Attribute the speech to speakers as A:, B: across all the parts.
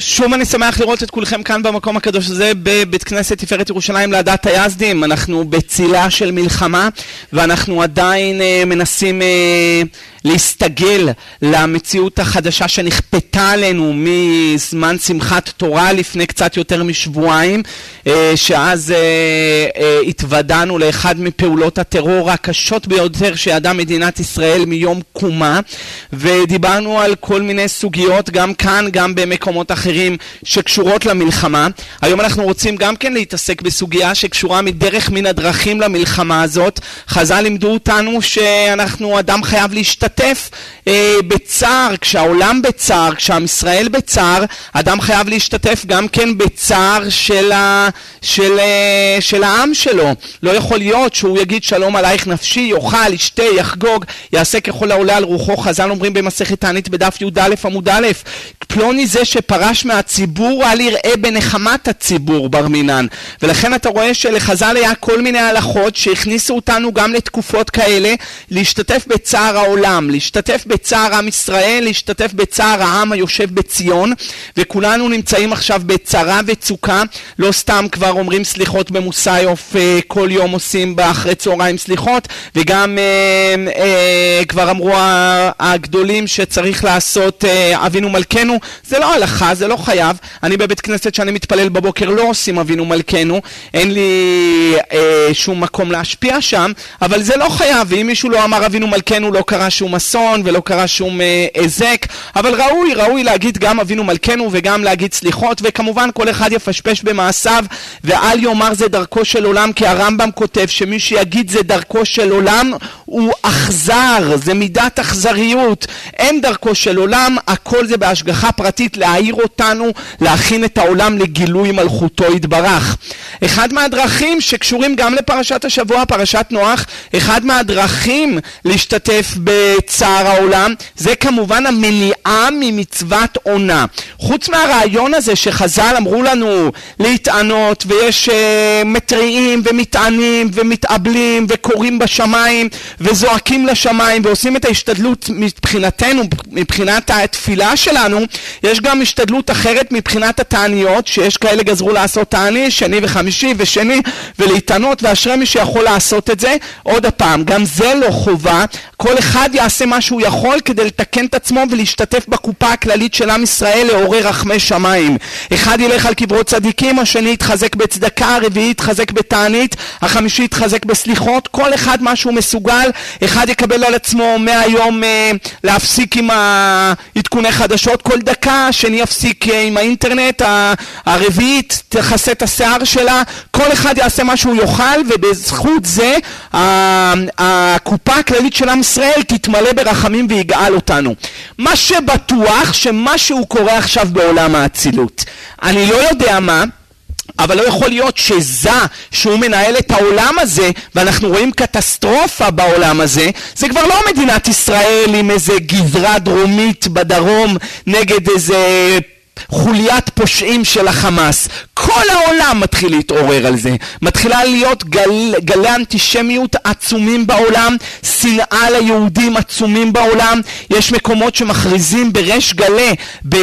A: שוב אני שמח לראות את כולכם כאן במקום הקדוש הזה בבית כנסת תפארת ירושלים לעדת היזדים. אנחנו בצילה של מלחמה ואנחנו עדיין uh, מנסים uh, להסתגל למציאות החדשה שנכפתה עלינו מזמן שמחת תורה לפני קצת יותר משבועיים, uh, שאז uh, uh, התוודענו לאחד מפעולות הטרור הקשות ביותר שידעה מדינת ישראל מיום קומה ודיברנו על כל מיני סוגיות גם כאן, גם במקומות אחרים. אחרים שקשורות למלחמה. היום אנחנו רוצים גם כן להתעסק בסוגיה שקשורה מדרך מן הדרכים למלחמה הזאת. חז"ל לימדו אותנו שאנחנו, אדם חייב להשתתף אה, בצער, כשהעולם בצער, כשעם ישראל בצער, אדם חייב להשתתף גם כן בצער של, ה, של, אה, של העם שלו. לא יכול להיות שהוא יגיד שלום עלייך נפשי, יאכל, ישתה, יחגוג, יעשה ככל העולה על רוחו. חז"ל אומרים במסכת תענית בדף י"א עמוד א', פלוני זה שפרש מהציבור, אל יראה בנחמת הציבור בר מינן. ולכן אתה רואה שלחז"ל היה כל מיני הלכות שהכניסו אותנו גם לתקופות כאלה להשתתף בצער העולם, להשתתף בצער עם ישראל, להשתתף בצער העם היושב בציון, וכולנו נמצאים עכשיו בצרה וצוקה, לא סתם כבר אומרים סליחות במוסיוף, אה, כל יום עושים באחרי צהריים סליחות, וגם אה, אה, כבר אמרו הגדולים שצריך לעשות אבינו מלכנו, זה לא הלכה, זה לא חייב. אני בבית כנסת שאני מתפלל בבוקר לא עושים אבינו מלכנו, אין לי אה, שום מקום להשפיע שם, אבל זה לא חייב, ואם מישהו לא אמר אבינו מלכנו לא קרה שום אסון ולא קרה שום היזק, אה, אבל ראוי, ראוי להגיד גם אבינו מלכנו וגם להגיד סליחות, וכמובן כל אחד יפשפש במעשיו, ואל יאמר זה דרכו של עולם, כי הרמב"ם כותב שמי שיגיד זה דרכו של עולם הוא אכזר, זה מידת אכזריות, אין דרכו של עולם, הכל זה בהשגחה פרטית להעיר אותנו, להכין את העולם לגילוי מלכותו יתברך. אחד מהדרכים שקשורים גם לפרשת השבוע, פרשת נוח, אחד מהדרכים להשתתף בצער העולם, זה כמובן המניעה ממצוות עונה. חוץ מהרעיון הזה שחז"ל אמרו לנו להתענות, ויש uh, מתריעים ומתענים ומתאבלים וקוראים בשמיים וזועקים לשמיים ועושים את ההשתדלות מבחינתנו, מבחינת התפילה שלנו, יש גם השתדלות אחרת מבחינת התעניות, שיש כאלה גזרו לעשות תעני, שני וחמישי ושני, ולהתענות, ואשרי מי שיכול לעשות את זה. עוד הפעם, גם זה לא חובה, כל אחד יעשה מה שהוא יכול כדי לתקן את עצמו ולהשתתף בקופה הכללית של עם ישראל לעורר רחמי שמיים. אחד ילך על קברות צדיקים, השני יתחזק בצדקה, הרביעי יתחזק בתענית, החמישי יתחזק בסליחות, כל אחד מה שהוא מסוגל, אחד יקבל על עצמו מהיום אה, להפסיק עם העדכוני חדשות כל דקה, השני יפסיק אה, עם האינטרנט, הרביעית תכסה את השיער שלה, כל אחד יעשה מה שהוא יוכל ובזכות זה הקופה הכללית של עם ישראל תתמלא ברחמים ויגאל אותנו. מה שבטוח שמשהו קורה עכשיו בעולם האצילות. אני לא יודע מה, אבל לא יכול להיות שזה שהוא מנהל את העולם הזה ואנחנו רואים קטסטרופה בעולם הזה זה כבר לא מדינת ישראל עם איזה גזרה דרומית בדרום נגד איזה חוליית פושעים של החמאס. כל העולם מתחיל להתעורר על זה. מתחילה להיות גל, גלי אנטישמיות עצומים בעולם, שנאה ליהודים עצומים בעולם. יש מקומות שמכריזים בריש גלי ב,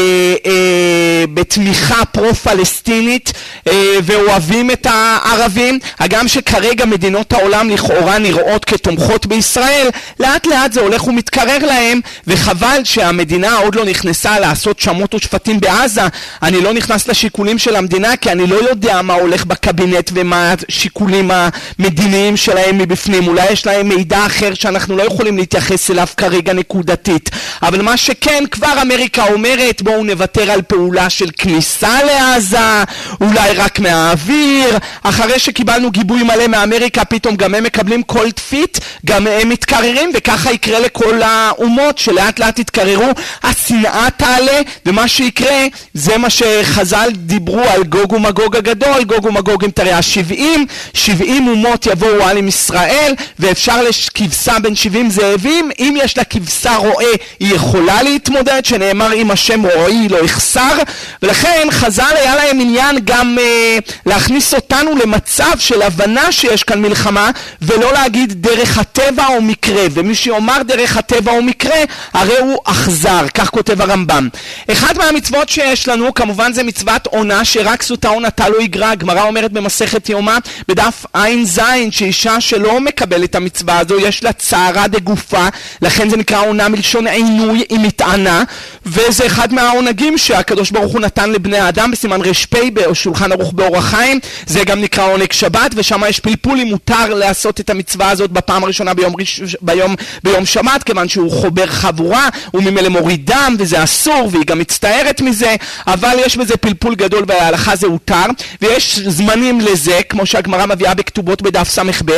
A: אה, בתמיכה פרו-פלסטינית אה, ואוהבים את הערבים. הגם שכרגע מדינות העולם לכאורה נראות כתומכות בישראל, לאט לאט זה הולך ומתקרר להם, וחבל שהמדינה עוד לא נכנסה לעשות שמות ושפטים בעזה. בעזה, אני לא נכנס לשיקולים של המדינה כי אני לא יודע מה הולך בקבינט ומה השיקולים המדיניים שלהם מבפנים. אולי יש להם מידע אחר שאנחנו לא יכולים להתייחס אליו כרגע נקודתית. אבל מה שכן, כבר אמריקה אומרת בואו נוותר על פעולה של כניסה לעזה, אולי רק מהאוויר. אחרי שקיבלנו גיבוי מלא מאמריקה, פתאום גם הם מקבלים כל תפית, גם הם מתקררים, וככה יקרה לכל האומות שלאט לאט יתקררו, השנאה תעלה, ומה שיקרה זה מה שחז"ל דיברו על גוג ומגוג הגדול, גוג ומגוג עם תראה השבעים, שבעים אומות יבואו על עם ישראל, ואפשר לכבשה בין שבעים זאבים, אם יש לה כבשה רועה היא יכולה להתמודד, שנאמר אם השם רועי לא יחסר, ולכן חז"ל היה להם עניין גם אה, להכניס אותנו למצב של הבנה שיש כאן מלחמה, ולא להגיד דרך הטבע או מקרה, ומי שיאמר דרך הטבע או מקרה, הרי הוא אכזר, כך כותב הרמב"ם. אחד מהמצוות שיש לנו, כמובן זה מצוות עונה, שרק סוטה עונתה לא יגרע, הגמרא אומרת במסכת יומא, בדף ע"ז, שאישה שלא מקבלת את המצווה הזו, יש לה צערה דגופה, לכן זה נקרא עונה מלשון עינוי, היא מתענה, וזה אחד מהעונגים שהקדוש ברוך הוא נתן לבני האדם בסימן ר"פ בשולחן ערוך באורח חיים, זה גם נקרא עונג שבת, ושם יש פלפול אם מותר לעשות את המצווה הזאת בפעם הראשונה ביום, ראש, ביום, ביום שבת, כיוון שהוא חובר חבורה, הוא ממילא מוריד דם, וזה אסור, והיא גם מצטערת מזה, אבל יש בזה פלפול גדול וההלכה זה הותר, ויש זמנים לזה, כמו שהגמרא מביאה בכתובות בדף ס"ב,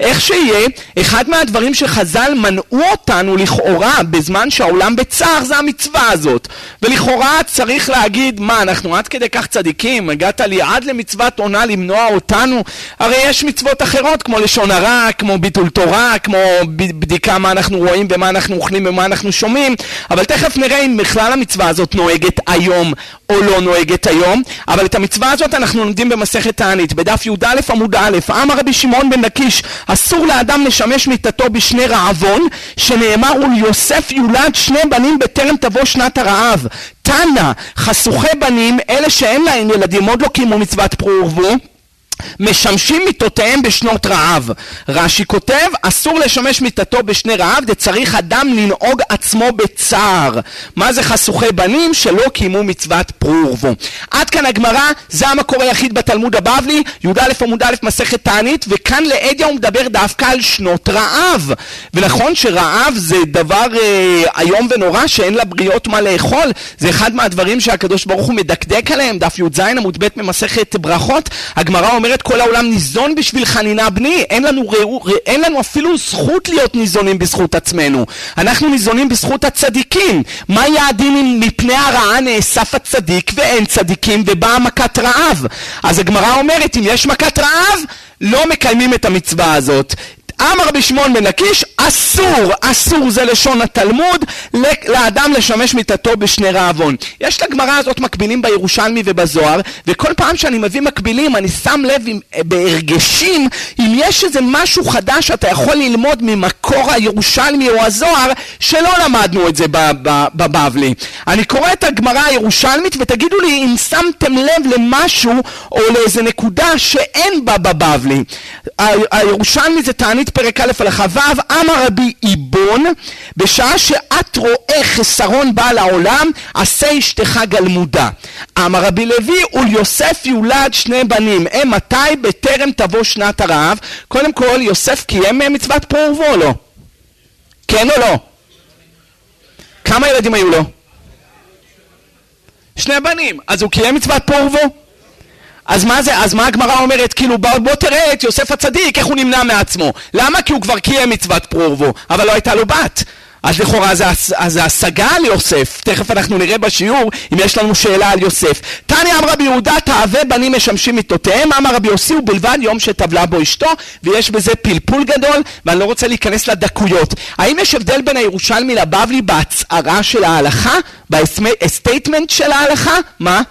A: איך שיהיה, אחד מהדברים שחז"ל מנעו אותנו לכאורה בזמן שהעולם בצער זה המצווה הזאת. ולכאורה צריך להגיד, מה, אנחנו עד כדי כך צדיקים? הגעת לי עד למצוות עונה למנוע אותנו? הרי יש מצוות אחרות, כמו לשון הרע, כמו ביטול תורה, כמו בדיקה מה אנחנו רואים ומה אנחנו אוכלים ומה אנחנו שומעים, אבל תכף נראה אם בכלל המצווה הזאת נוהגת היום או לא נוהגת היום, אבל את המצווה הזאת אנחנו לומדים במסכת תענית, בדף י"א עמוד א', אמר רבי שמעון בן לקיש, אסור לאדם לשמש מיתתו בשני רעבון, שנאמר וליוסף יולד שני בנים בטרם תבוא שנת הרעב. תנא, חשוכי בנים, אלה שאין להם ילדים, עוד לא קיימו מצוות פרו ורבו, משמשים מיתותיהם בשנות רעב. רש"י כותב, אסור לשמש מיתתו בשני רעב, דצריך אדם לנהוג עצמו בצער. מה זה חשוכי בנים? שלא קיימו מצוות פרו ורבו. עד כאן הגמרא, זה המקור היחיד בתלמוד הבבלי, י"א עמוד א' מסכת תענית, וכאן לאדיה הוא מדבר דווקא על שנות רעב. ונכון שרעב זה דבר אה, איום ונורא שאין לבריות מה לאכול, זה אחד מהדברים שהקדוש ברוך הוא מדקדק עליהם, דף י"ז עמוד ב' ממסכת ברכות, הגמרא אומרת אומרת כל העולם ניזון בשביל חנינה בני, אין לנו, ראו, אין לנו אפילו זכות להיות ניזונים בזכות עצמנו. אנחנו ניזונים בזכות הצדיקים. מה הדין אם מפני הרעה נאסף הצדיק ואין צדיקים ובאה מכת רעב? אז הגמרא אומרת אם יש מכת רעב לא מקיימים את המצווה הזאת. אמר רבי שמעון בן לקיש, אסור, אסור זה לשון התלמוד, לאדם לשמש מיתתו בשני רעבון. יש לגמרא הזאת מקבילים בירושלמי ובזוהר, וכל פעם שאני מביא מקבילים אני שם לב עם, בהרגשים אם יש איזה משהו חדש שאתה יכול ללמוד ממקור הירושלמי או הזוהר, שלא למדנו את זה בבבלי. אני קורא את הגמרא הירושלמית ותגידו לי אם שמתם לב למשהו או לאיזה נקודה שאין בה בבבלי. הירושלמי זה תענית פרק א' הלכה ו', אמר רבי עיבון, בשעה שאת רואה חסרון בעל העולם, עשה אשתך גלמודה. אמר רבי לוי, וליוסף יולד שני בנים, הם מתי? בטרם תבוא שנת הרעב. קודם כל, יוסף קיים מצוות פרו ורבו או לא? כן או לא? כמה ילדים היו לו? שני בנים. אז הוא קיים מצוות פרו ורבו? אז מה זה, אז מה הגמרא אומרת? כאילו בוא, בוא תראה את יוסף הצדיק, איך הוא נמנע מעצמו. למה? כי הוא כבר קיים מצוות פרו ורבו, אבל לא הייתה לו בת. אז לכאורה זה, השגה על יוסף, תכף אנחנו נראה בשיעור אם יש לנו שאלה על יוסף. תניא אמר רבי יהודה תאווה בנים משמשים מיתותיהם, אמר רבי יוסי ובלבד יום שטבלה בו אשתו, ויש בזה פלפול גדול, ואני לא רוצה להיכנס לדקויות. האם יש הבדל בין הירושלמי לבבלי בהצהרה של ההלכה? ב statement של ההלכה? מה?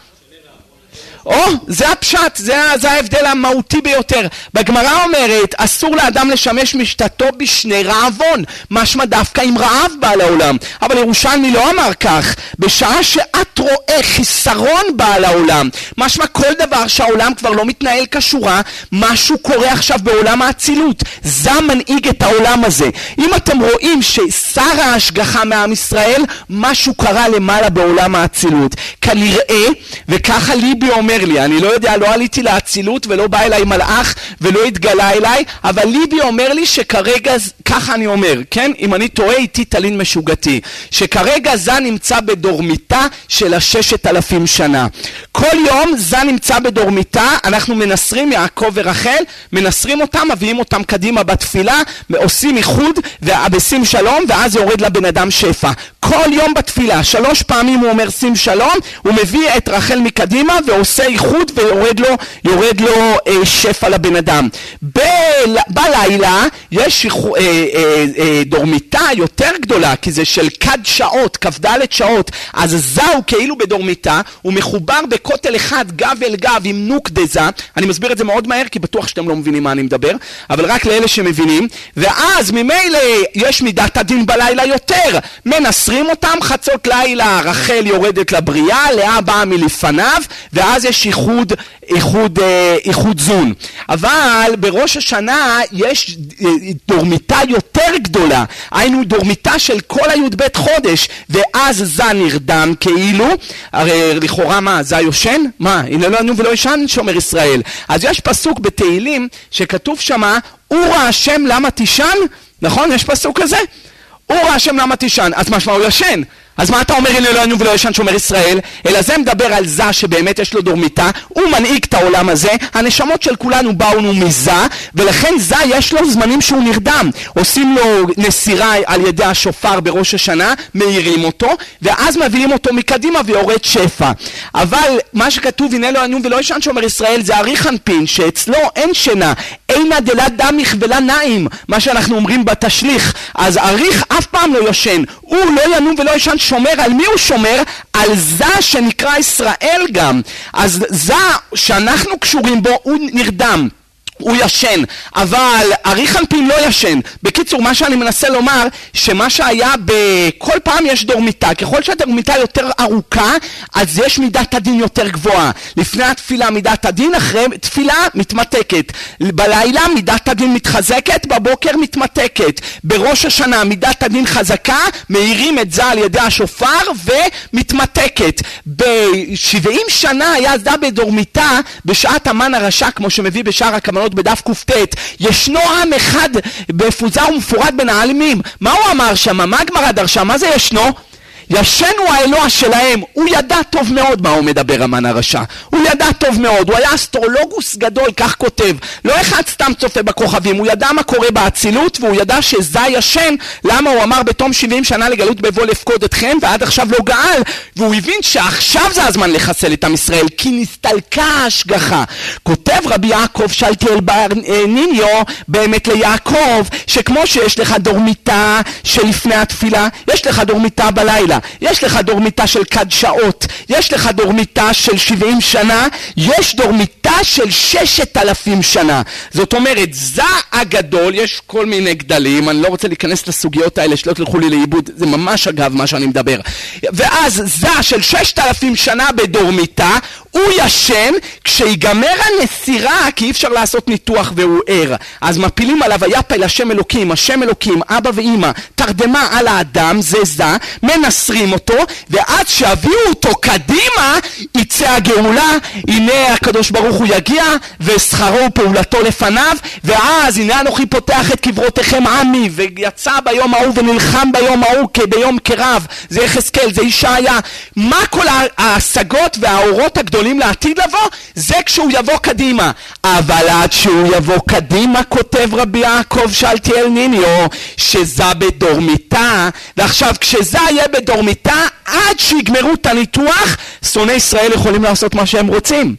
A: או, זה הפשט, זה, זה ההבדל המהותי ביותר. בגמרא אומרת, אסור לאדם לשמש מיטתו בשני רעבון, משמע דווקא אם רעב בא לעולם. אבל ירושלמי לא אמר כך, בשעה שאתה רואה חיסרון בא לעולם, משמע כל דבר שהעולם כבר לא מתנהל כשורה, משהו קורה עכשיו בעולם האצילות. זה מנהיג את העולם הזה. אם אתם רואים ששר ההשגחה מעם ישראל, משהו קרה למעלה בעולם האצילות. כנראה, וככה ליבי אומר אומר לי, אני לא יודע, לא עליתי לאצילות ולא בא אליי מלאך ולא התגלה אליי, אבל ליבי אומר לי שכרגע, ככה אני אומר, כן? אם אני טועה איתי תלין משוגתי, שכרגע זה נמצא בדורמיתה של הששת אלפים שנה. כל יום זה נמצא בדורמיתה, אנחנו מנסרים יעקב ורחל, מנסרים אותם, מביאים אותם קדימה בתפילה, עושים איחוד, ובשים שלום, ואז יורד לבן אדם שפע. כל יום בתפילה, שלוש פעמים הוא אומר שים שלום, הוא מביא את רחל מקדימה ועושה איחוד ויורד לו, יורד לו אה, שפע לבן אדם. ב, בלילה יש אה, אה, אה, דורמיתה יותר גדולה, כי זה של כד שעות, כ"ד שעות, אז זה הוא כאילו בדורמיתה, הוא מחובר בכותל אחד גב אל גב עם נוק דזה, אני מסביר את זה מאוד מהר כי בטוח שאתם לא מבינים מה אני מדבר, אבל רק לאלה שמבינים, ואז ממילא יש מידת הדין בלילה יותר, מנסרים אותם חצות לילה, רחל יורדת לבריאה, לאה באה מלפניו, ואז יש איחוד, איחוד, אה, איחוד זון. אבל בראש השנה יש אה, דורמיתה יותר גדולה, היינו דורמיתה של כל הי"ב חודש, ואז זה נרדם כאילו, הרי לכאורה מה, זה יושן? מה, הנה לא ולא ישן, שומר ישראל. אז יש פסוק בתהילים שכתוב שמה, אורה השם למה תישן? נכון? יש פסוק כזה? אורה השם למה תישן? אז משמע הוא ישן. אז מה אתה אומר הנה לא ענו ולא ישן שומר ישראל? אלא זה מדבר על זה שבאמת יש לו דורמיתה, הוא מנהיג את העולם הזה, הנשמות של כולנו באו מזה, ולכן זה יש לו זמנים שהוא נרדם. עושים לו נסירה על ידי השופר בראש השנה, מאירים אותו, ואז מביאים אותו מקדימה ויורד שפע. אבל מה שכתוב הנה לא ענו ולא ישן שומר ישראל זה אריך אנפין, שאצלו אין שינה, אינה דלה דמיך ולה נעים, מה שאנחנו אומרים בתשליך. אז אריך אף פעם לא ישן, הוא לא ינום ולא ישן שומר, על מי הוא שומר? על זה שנקרא ישראל גם. אז זה שאנחנו קשורים בו הוא נרדם. הוא ישן, אבל אריך אנפין לא ישן. בקיצור, מה שאני מנסה לומר, שמה שהיה בכל פעם יש דורמיתה. ככל שהדורמיתה יותר ארוכה, אז יש מידת הדין יותר גבוהה. לפני התפילה מידת הדין, אחרי תפילה מתמתקת. בלילה מידת הדין מתחזקת, בבוקר מתמתקת. בראש השנה מידת הדין חזקה, מאירים את זה על ידי השופר ומתמתקת. ב-70 שנה היה זה בדורמיתה בשעת המן הרשע, כמו שמביא בשער הקמנות לראות בדף קט, ישנו עם אחד מפוזר ומפורד בין העלמים. מה הוא אמר שם? מה הגמרא דרשה? מה זה ישנו? ישן הוא האלוה שלהם, הוא ידע טוב מאוד מה הוא מדבר המן הרשע, הוא ידע טוב מאוד, הוא היה אסטרולוגוס גדול, כך כותב, לא אחד סתם צופה בכוכבים, הוא ידע מה קורה באצילות והוא ידע שזה ישן, למה הוא אמר בתום 70 שנה לגלות בבוא לפקוד אתכם ועד עכשיו לא גאל, והוא הבין שעכשיו זה הזמן לחסל את עם ישראל, כי נסתלקה ההשגחה. כותב רבי יעקב שלטיאל בר ניניו באמת ליעקב, שכמו שיש לך דורמיתה שלפני התפילה, יש לך דורמיתה בלילה. יש לך דורמיתה של כד שעות, יש לך דורמיתה של 70 שנה, יש דורמיתה של 6,000 שנה. זאת אומרת, זה הגדול, יש כל מיני גדלים, אני לא רוצה להיכנס לסוגיות האלה שלא תלכו לי לאיבוד, זה ממש אגב מה שאני מדבר. ואז זה של 6,000 שנה בדורמיתה, הוא ישן כשיגמר הנסירה, כי אי אפשר לעשות ניתוח והוא ער. אז מפילים עליו היפל השם אלוקים, השם אלוקים, אבא ואימא, תרדמה על האדם, זה זה, מנסרים אותו, ועד שיביאו אותו קדימה, יצא הגאולה, הנה הקדוש ברוך הוא יגיע, ושכרו ופעולתו לפניו, ואז הנה אנוכי פותח את קברותיכם עמי, ויצא ביום ההוא ונלחם ביום ההוא כביום קרב, זה יחזקאל, זה ישעיה. מה כל ההשגות והאורות הגדולים גדולים לעתיד לבוא, זה כשהוא יבוא קדימה. אבל עד שהוא יבוא קדימה, כותב רבי יעקב שאלתיאל ניניו, שזה בדורמיתה, ועכשיו כשזה יהיה בדורמיתה, עד שיגמרו את הניתוח, שונאי ישראל יכולים לעשות מה שהם רוצים.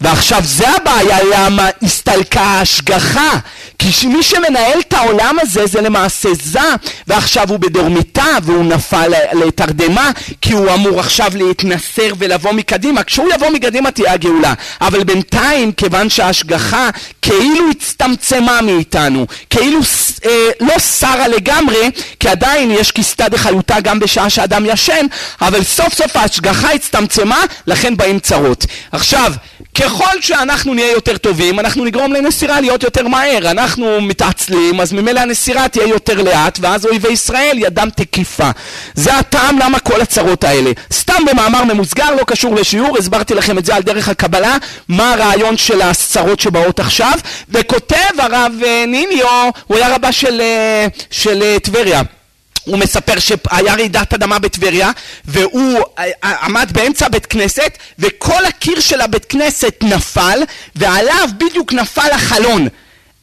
A: ועכשיו זה הבעיה למה הסתלקה ההשגחה. כי מי שמנהל את העולם הזה זה למעשה זה. ועכשיו הוא בדורמיתה והוא נפל לתרדמה כי הוא אמור עכשיו להתנסר ולבוא מקדימה. כשהוא יבוא מקדימה תהיה הגאולה. אבל בינתיים כיוון שההשגחה כאילו הצטמצמה מאיתנו כאילו אה, לא שרה לגמרי כי עדיין יש כסתא דחיותה גם בשעה שאדם ישן אבל סוף סוף ההשגחה הצטמצמה לכן באים צרות עכשיו ככל שאנחנו נהיה יותר טובים, אנחנו נגרום לנסירה להיות יותר מהר. אנחנו מתעצלים, אז ממילא הנסירה תהיה יותר לאט, ואז אויבי ישראל ידם תקיפה. זה הטעם למה כל הצרות האלה. סתם במאמר ממוסגר, לא קשור לשיעור, הסברתי לכם את זה על דרך הקבלה, מה הרעיון של הצרות שבאות עכשיו, וכותב הרב אה, ניניו, הוא היה רבה של, אה, של אה, טבריה. הוא מספר שהיה רעידת אדמה בטבריה והוא עמד באמצע בית כנסת וכל הקיר של הבית כנסת נפל ועליו בדיוק נפל החלון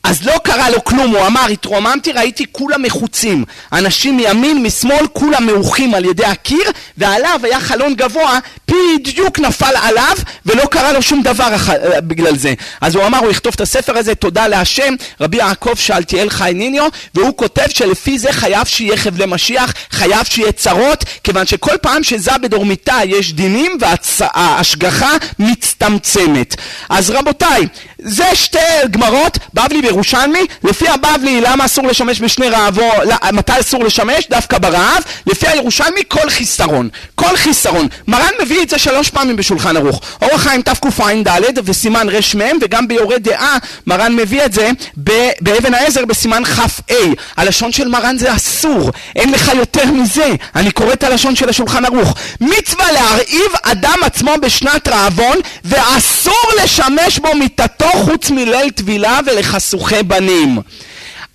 A: אז לא קרה לו כלום, הוא אמר, התרוממתי, ראיתי כולם מחוצים. אנשים מימין, משמאל, כולם מעוכים על ידי הקיר, ועליו היה חלון גבוה, בדיוק נפל עליו, ולא קרה לו שום דבר בגלל זה. אז הוא אמר, הוא יכתוב את הספר הזה, תודה להשם, רבי יעקב שאלתיאל חי ניניו, והוא כותב שלפי זה חייב שיהיה חבלי משיח, חייב שיהיה צרות, כיוון שכל פעם שזה בדורמיתה יש דינים, וההשגחה מצטמצמת. אז רבותיי, זה שתי גמרות, בבלי וירושלמי, לפי הבבלי למה אסור לשמש בשני רעבו, מתי אסור לשמש? דווקא ברעב, לפי הירושלמי כל חיסרון, כל חיסרון. מרן מביא את זה שלוש פעמים בשולחן ערוך, אורח חיים תקע"ד וסימן רמ וגם ביורה דעה מרן מביא את זה באבן העזר בסימן כ"ה. הלשון של מרן זה אסור, אין לך יותר מזה, אני קורא את הלשון של השולחן ערוך. מצווה להרעיב אדם עצמו בשנת רעבון ואסור לשמש בו מיתתו חוץ מליל טבילה ולחסוכי בנים.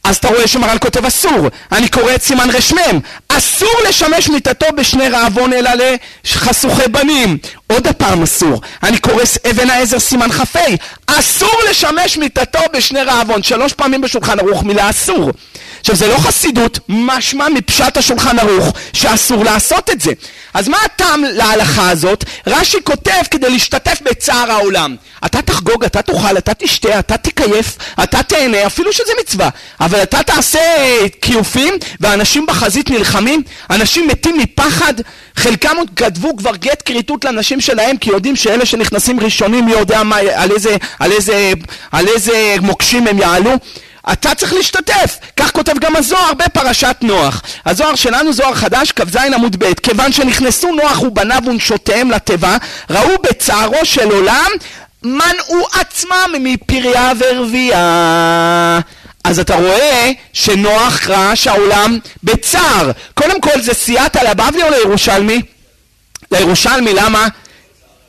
A: אז אתה רואה שמרן כותב אסור, אני קורא את סימן רמ, אסור לשמש מיתתו בשני רעבון אלא לחסוכי בנים. עוד הפעם אסור, אני קורא אבן העזר סימן כ"ה, אסור לשמש מיתתו בשני רעבון, שלוש פעמים בשולחן ערוך מילה אסור. עכשיו זה לא חסידות, משמע מפשט השולחן ערוך שאסור לעשות את זה. אז מה הטעם להלכה הזאת? רש"י כותב כדי להשתתף בצער העולם. אתה תחגוג, אתה תאכל, אתה תשתה, אתה תקייף, אתה תהנה, אפילו שזה מצווה. אבל אתה תעשה כיופים, ואנשים בחזית נלחמים, אנשים מתים מפחד, חלקם עוד כתבו כבר גט כריתות לנשים שלהם, כי יודעים שאלה שנכנסים ראשונים, מי יודע מה, על איזה, על איזה, על איזה מוקשים הם יעלו. אתה צריך להשתתף. כך כותב גם הזוהר בפרשת נוח. הזוהר שלנו, זוהר חדש, כ"ז עמוד ב', כיוון שנכנסו נוח ובניו ונשותיהם לתיבה, ראו בצערו של עולם, מנעו עצמם מפריה ורבייה. אז אתה רואה שנוח ראה שהעולם בצער. קודם כל זה סייעתא לבבלי או לירושלמי? לירושלמי, למה?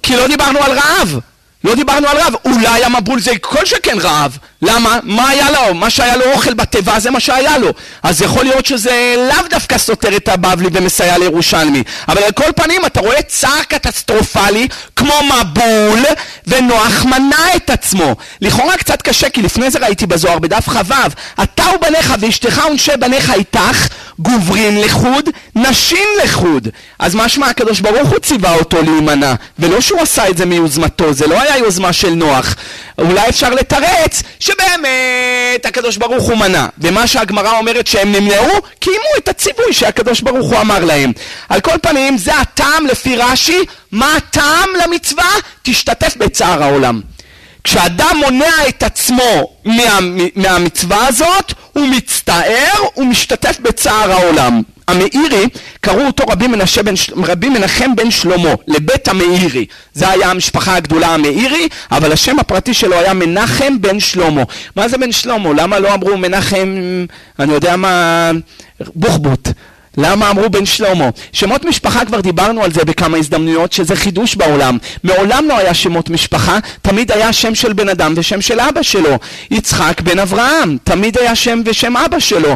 A: כי לא דיברנו על רעב. לא דיברנו על רעב, אולי המבול זה כל שכן רעב. למה? מה היה לו? מה שהיה לו אוכל בתיבה זה מה שהיה לו. אז יכול להיות שזה לאו דווקא סותר את הבבלי ומסייע לירושלמי. אבל על כל פנים אתה רואה צער קטסטרופלי כמו מבול ונוח מנע את עצמו. לכאורה קצת קשה כי לפני זה ראיתי בזוהר בדף כ"ו אתה ובניך ואשתך ונשי בניך איתך גוברין לחוד, נשים לחוד. אז משמע הקדוש ברוך הוא ציווה אותו להימנע ולא שהוא עשה את זה מיוזמתו, זה לא היה יוזמה של נוח. אולי אפשר לתרץ שבאמת הקדוש ברוך הוא מנע. ומה שהגמרא אומרת שהם נמנעו, קיימו את הציווי שהקדוש ברוך הוא אמר להם. על כל פנים, זה הטעם לפי רש"י, מה הטעם למצווה? תשתתף בצער העולם. כשאדם מונע את עצמו מה, מהמצווה הזאת, הוא מצטער, הוא משתתף בצער העולם. המאירי, קראו אותו רבי, מנשה בן, רבי מנחם בן שלמה, לבית המאירי. זה היה המשפחה הגדולה המאירי, אבל השם הפרטי שלו היה מנחם בן שלמה. מה זה בן שלמה? למה לא אמרו מנחם, אני יודע מה, בוחבוט? למה אמרו בן שלמה? שמות משפחה כבר דיברנו על זה בכמה הזדמנויות שזה חידוש בעולם. מעולם לא היה שמות משפחה, תמיד היה שם של בן אדם ושם של אבא שלו. יצחק בן אברהם, תמיד היה שם ושם אבא שלו.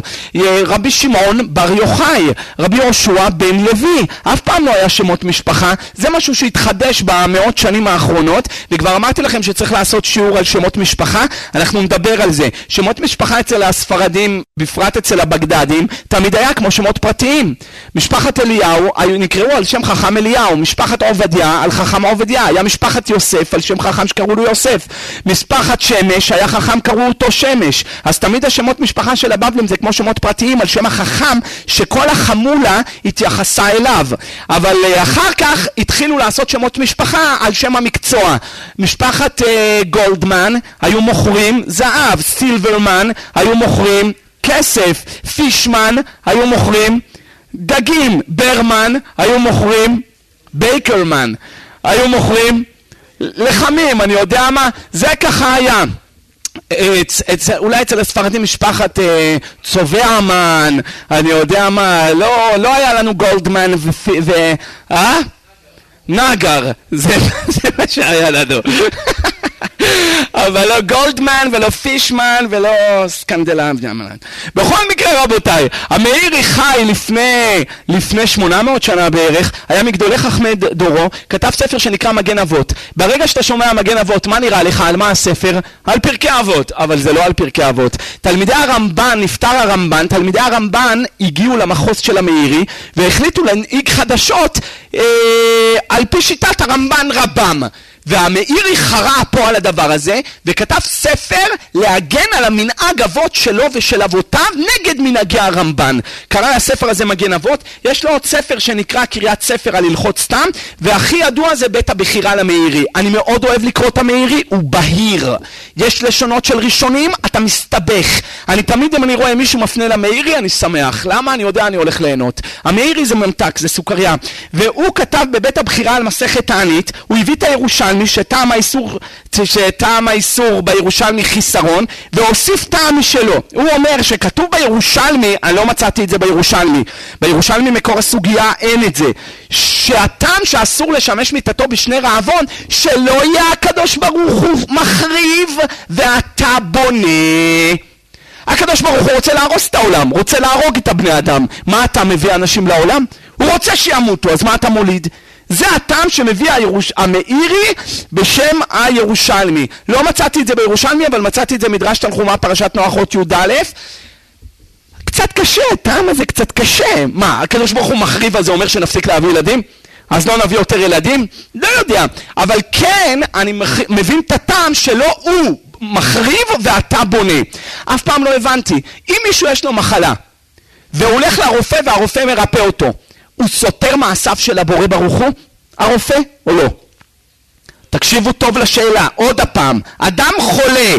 A: רבי שמעון בר יוחאי, רבי יהושע בן לוי, אף פעם לא היה שמות משפחה. זה משהו שהתחדש במאות שנים האחרונות, וכבר אמרתי לכם שצריך לעשות שיעור על שמות משפחה, אנחנו נדבר על זה. שמות משפחה אצל הספרדים, בפרט אצל הבגדדים, תמיד היה כמו שמות פרטיים. דתיים. משפחת אליהו נקראו על שם חכם אליהו, משפחת עובדיה על חכם עובדיה, היה משפחת יוסף על שם חכם שקראו לו יוסף, משפחת שמש היה חכם קראו אותו שמש, אז תמיד השמות משפחה של הבבלים זה כמו שמות פרטיים על שם החכם שכל החמולה התייחסה אליו, אבל אה, אחר כך התחילו לעשות שמות משפחה על שם המקצוע, משפחת uh, גולדמן היו מוכרים זהב, סילברמן היו מוכרים כסף, פישמן היו מוכרים דגים, ברמן היו מוכרים, בייקרמן היו מוכרים לחמים, אני יודע מה, זה ככה היה. אצ, אצ, אולי אצל הספרדים משפחת אה, צובע המן, אני יודע מה, לא, לא היה לנו גולדמן ו... ו אה? נגר, זה, זה מה שהיה לנו. אבל לא גולדמן ולא פישמן ולא סקנדלבדיאמן. בכל מקרה רבותיי, המאירי חי לפני, לפני 800 שנה בערך, היה מגדולי חכמי דורו, כתב ספר שנקרא מגן אבות. ברגע שאתה שומע מגן אבות, מה נראה לך? על מה הספר? על פרקי אבות, אבל זה לא על פרקי אבות. תלמידי הרמב"ן, נפטר הרמב"ן, תלמידי הרמב"ן הגיעו למחוז של המאירי והחליטו להנהיג חדשות אה, על פי שיטת הרמב"ן רבם. והמאירי חרה פה על הדבר הזה, וכתב ספר להגן על המנהג אבות שלו ושל אבותיו נגד מנהגי הרמב"ן. קרא לספר הזה מגן אבות, יש לו עוד ספר שנקרא קריאת ספר על הלכות סתם, והכי ידוע זה בית הבחירה למאירי. אני מאוד אוהב לקרוא את המאירי, הוא בהיר. יש לשונות של ראשונים, אתה מסתבך. אני תמיד אם אני רואה מישהו מפנה למאירי, אני שמח. למה? אני יודע, אני הולך ליהנות. המאירי זה ממתק, זה סוכריה. והוא כתב בבית הבחירה על מסכת תענית, הוא הביא את הירושלמי שטעם האיסור, שטעם האיסור בירושלמי חיסרון והוסיף טעם משלו. הוא אומר שכתוב בירושלמי, אני לא מצאתי את זה בירושלמי, בירושלמי מקור הסוגיה אין את זה, שהטעם שאסור לשמש מיתתו בשני רעבון, שלא יהיה הקדוש ברוך הוא מחריב ואתה בונה. הקדוש ברוך הוא רוצה להרוס את העולם, רוצה להרוג את הבני אדם. מה אתה מביא אנשים לעולם? הוא רוצה שימותו, אז מה אתה מוליד? זה הטעם שמביא הירוש... המאירי בשם הירושלמי. לא מצאתי את זה בירושלמי, אבל מצאתי את זה מדרש תנחומה פרשת נוח אות י"א. קצת קשה, טעם הזה קצת קשה. מה, הקדוש ברוך הוא מחריב על זה אומר שנפסיק להביא ילדים? אז לא נביא יותר ילדים? לא יודע. אבל כן, אני מח... מבין את הטעם שלא הוא מחריב ואתה בונה. אף פעם לא הבנתי. אם מישהו יש לו מחלה, והוא הולך לרופא והרופא מרפא אותו, הוא סותר מעשיו של הבורא ברוך הוא? הרופא או לא? תקשיבו טוב לשאלה, עוד הפעם, אדם חולה,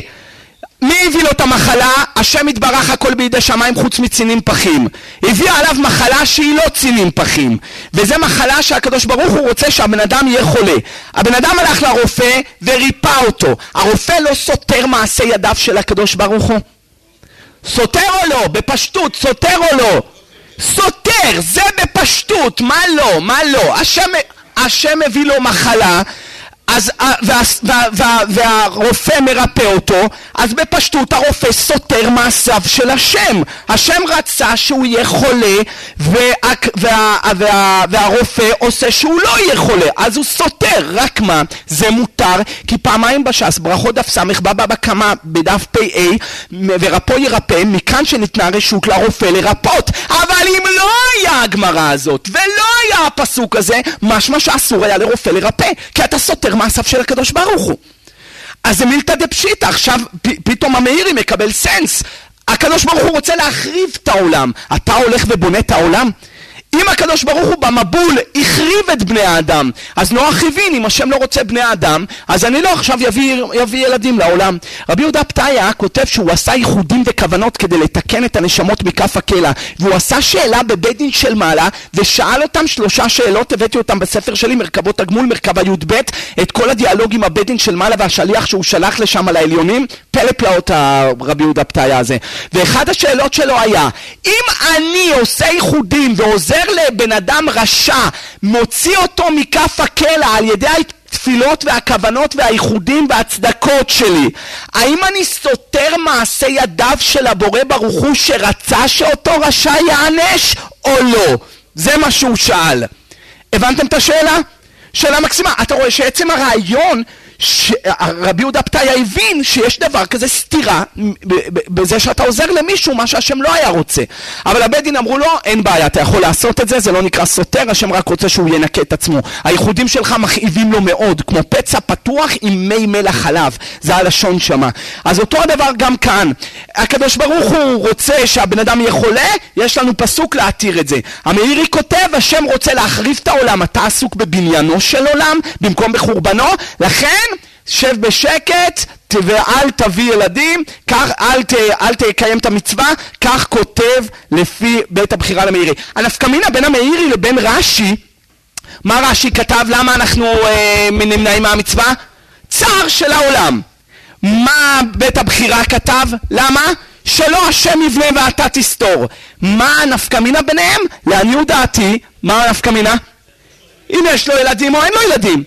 A: מי הביא לו את המחלה? השם יתברך הכל בידי שמיים חוץ מצינים פחים. הביאה עליו מחלה שהיא לא צינים פחים. וזה מחלה שהקדוש ברוך הוא רוצה שהבן אדם יהיה חולה. הבן אדם הלך לרופא וריפא אותו. הרופא לא סותר מעשי ידיו של הקדוש ברוך הוא? סותר או לא? בפשטות, סותר או לא? סותר, זה בפשטות, מה לא, מה לא, השם, השם מביא לו מחלה אז, אה, וה, וה, וה, והרופא מרפא אותו, אז בפשטות הרופא סותר מעשיו של השם. השם רצה שהוא יהיה חולה, וה, וה, וה, והרופא עושה שהוא לא יהיה חולה, אז הוא סותר. רק מה, זה מותר, כי פעמיים בש"ס, ברכות דף ס', בבא בקמה בדף פ"א, ורפו ירפא, מכאן שניתנה רשות לרופא לרפות. אבל אם לא היה הגמרא הזאת, ולא היה הפסוק הזה, משמע שאסור היה לרופא לרפא, כי אתה סותר מעשיו של הקדוש ברוך הוא. אז זה מילתא דפשיטא, עכשיו פתאום המאירי מקבל סנס. הקדוש ברוך הוא רוצה להחריב את העולם. אתה הולך ובונה את העולם? אם הקדוש ברוך הוא במבול החריב את בני האדם, אז נוח הבין, אם השם לא רוצה בני האדם, אז אני לא עכשיו יביא, יביא ילדים לעולם. רבי יהודה פתאיה כותב שהוא עשה ייחודים וכוונות כדי לתקן את הנשמות מכף הקלע, והוא עשה שאלה בבית דין של מעלה, ושאל אותם שלושה שאלות, הבאתי אותם בספר שלי, מרכבות הגמול, מרכבה י"ב, את כל הדיאלוג עם הבית דין של מעלה והשליח שהוא שלח לשם על העליונים, פלא פלאות הרבי יהודה פתאיה הזה. ואחד השאלות שלו היה, אם אני עושה ייחודים ועוזר אומר לבן אדם רשע, מוציא אותו מכף הקלע על ידי התפילות והכוונות והייחודים והצדקות שלי, האם אני סותר מעשה ידיו של הבורא ברוך הוא שרצה שאותו רשע יענש או לא? זה מה שהוא שאל. הבנתם את השאלה? שאלה מקסימה. אתה רואה שעצם הרעיון רבי יהודה פתאיה הבין שיש דבר כזה סתירה בזה שאתה עוזר למישהו מה שהשם לא היה רוצה. אבל הבית דין אמרו לו, אין בעיה, אתה יכול לעשות את זה, זה לא נקרא סותר, השם רק רוצה שהוא ינקה את עצמו. הייחודים שלך מכאיבים לו מאוד, כמו פצע פתוח עם מי מלח חלב, זה הלשון שמה. אז אותו הדבר גם כאן. הקדוש ברוך הוא רוצה שהבן אדם יהיה חולה, יש לנו פסוק להתיר את זה. המאירי כותב, השם רוצה להחריב את העולם, אתה עסוק בבניינו של עולם במקום בחורבנו, לכן שב בשקט ואל תביא ילדים, כך, אל, ת, אל תקיים את המצווה, כך כותב לפי בית הבחירה למאירי. הנפקמינה בין המאירי לבין רש"י, מה רש"י כתב? למה אנחנו אה, נמנעים מהמצווה? צער של העולם. מה בית הבחירה כתב? למה? שלא השם יבנה ואתה תסתור. מה הנפקמינה ביניהם? לעניות דעתי, מה הנפקמינה? אם יש לו ילדים או אין לו ילדים.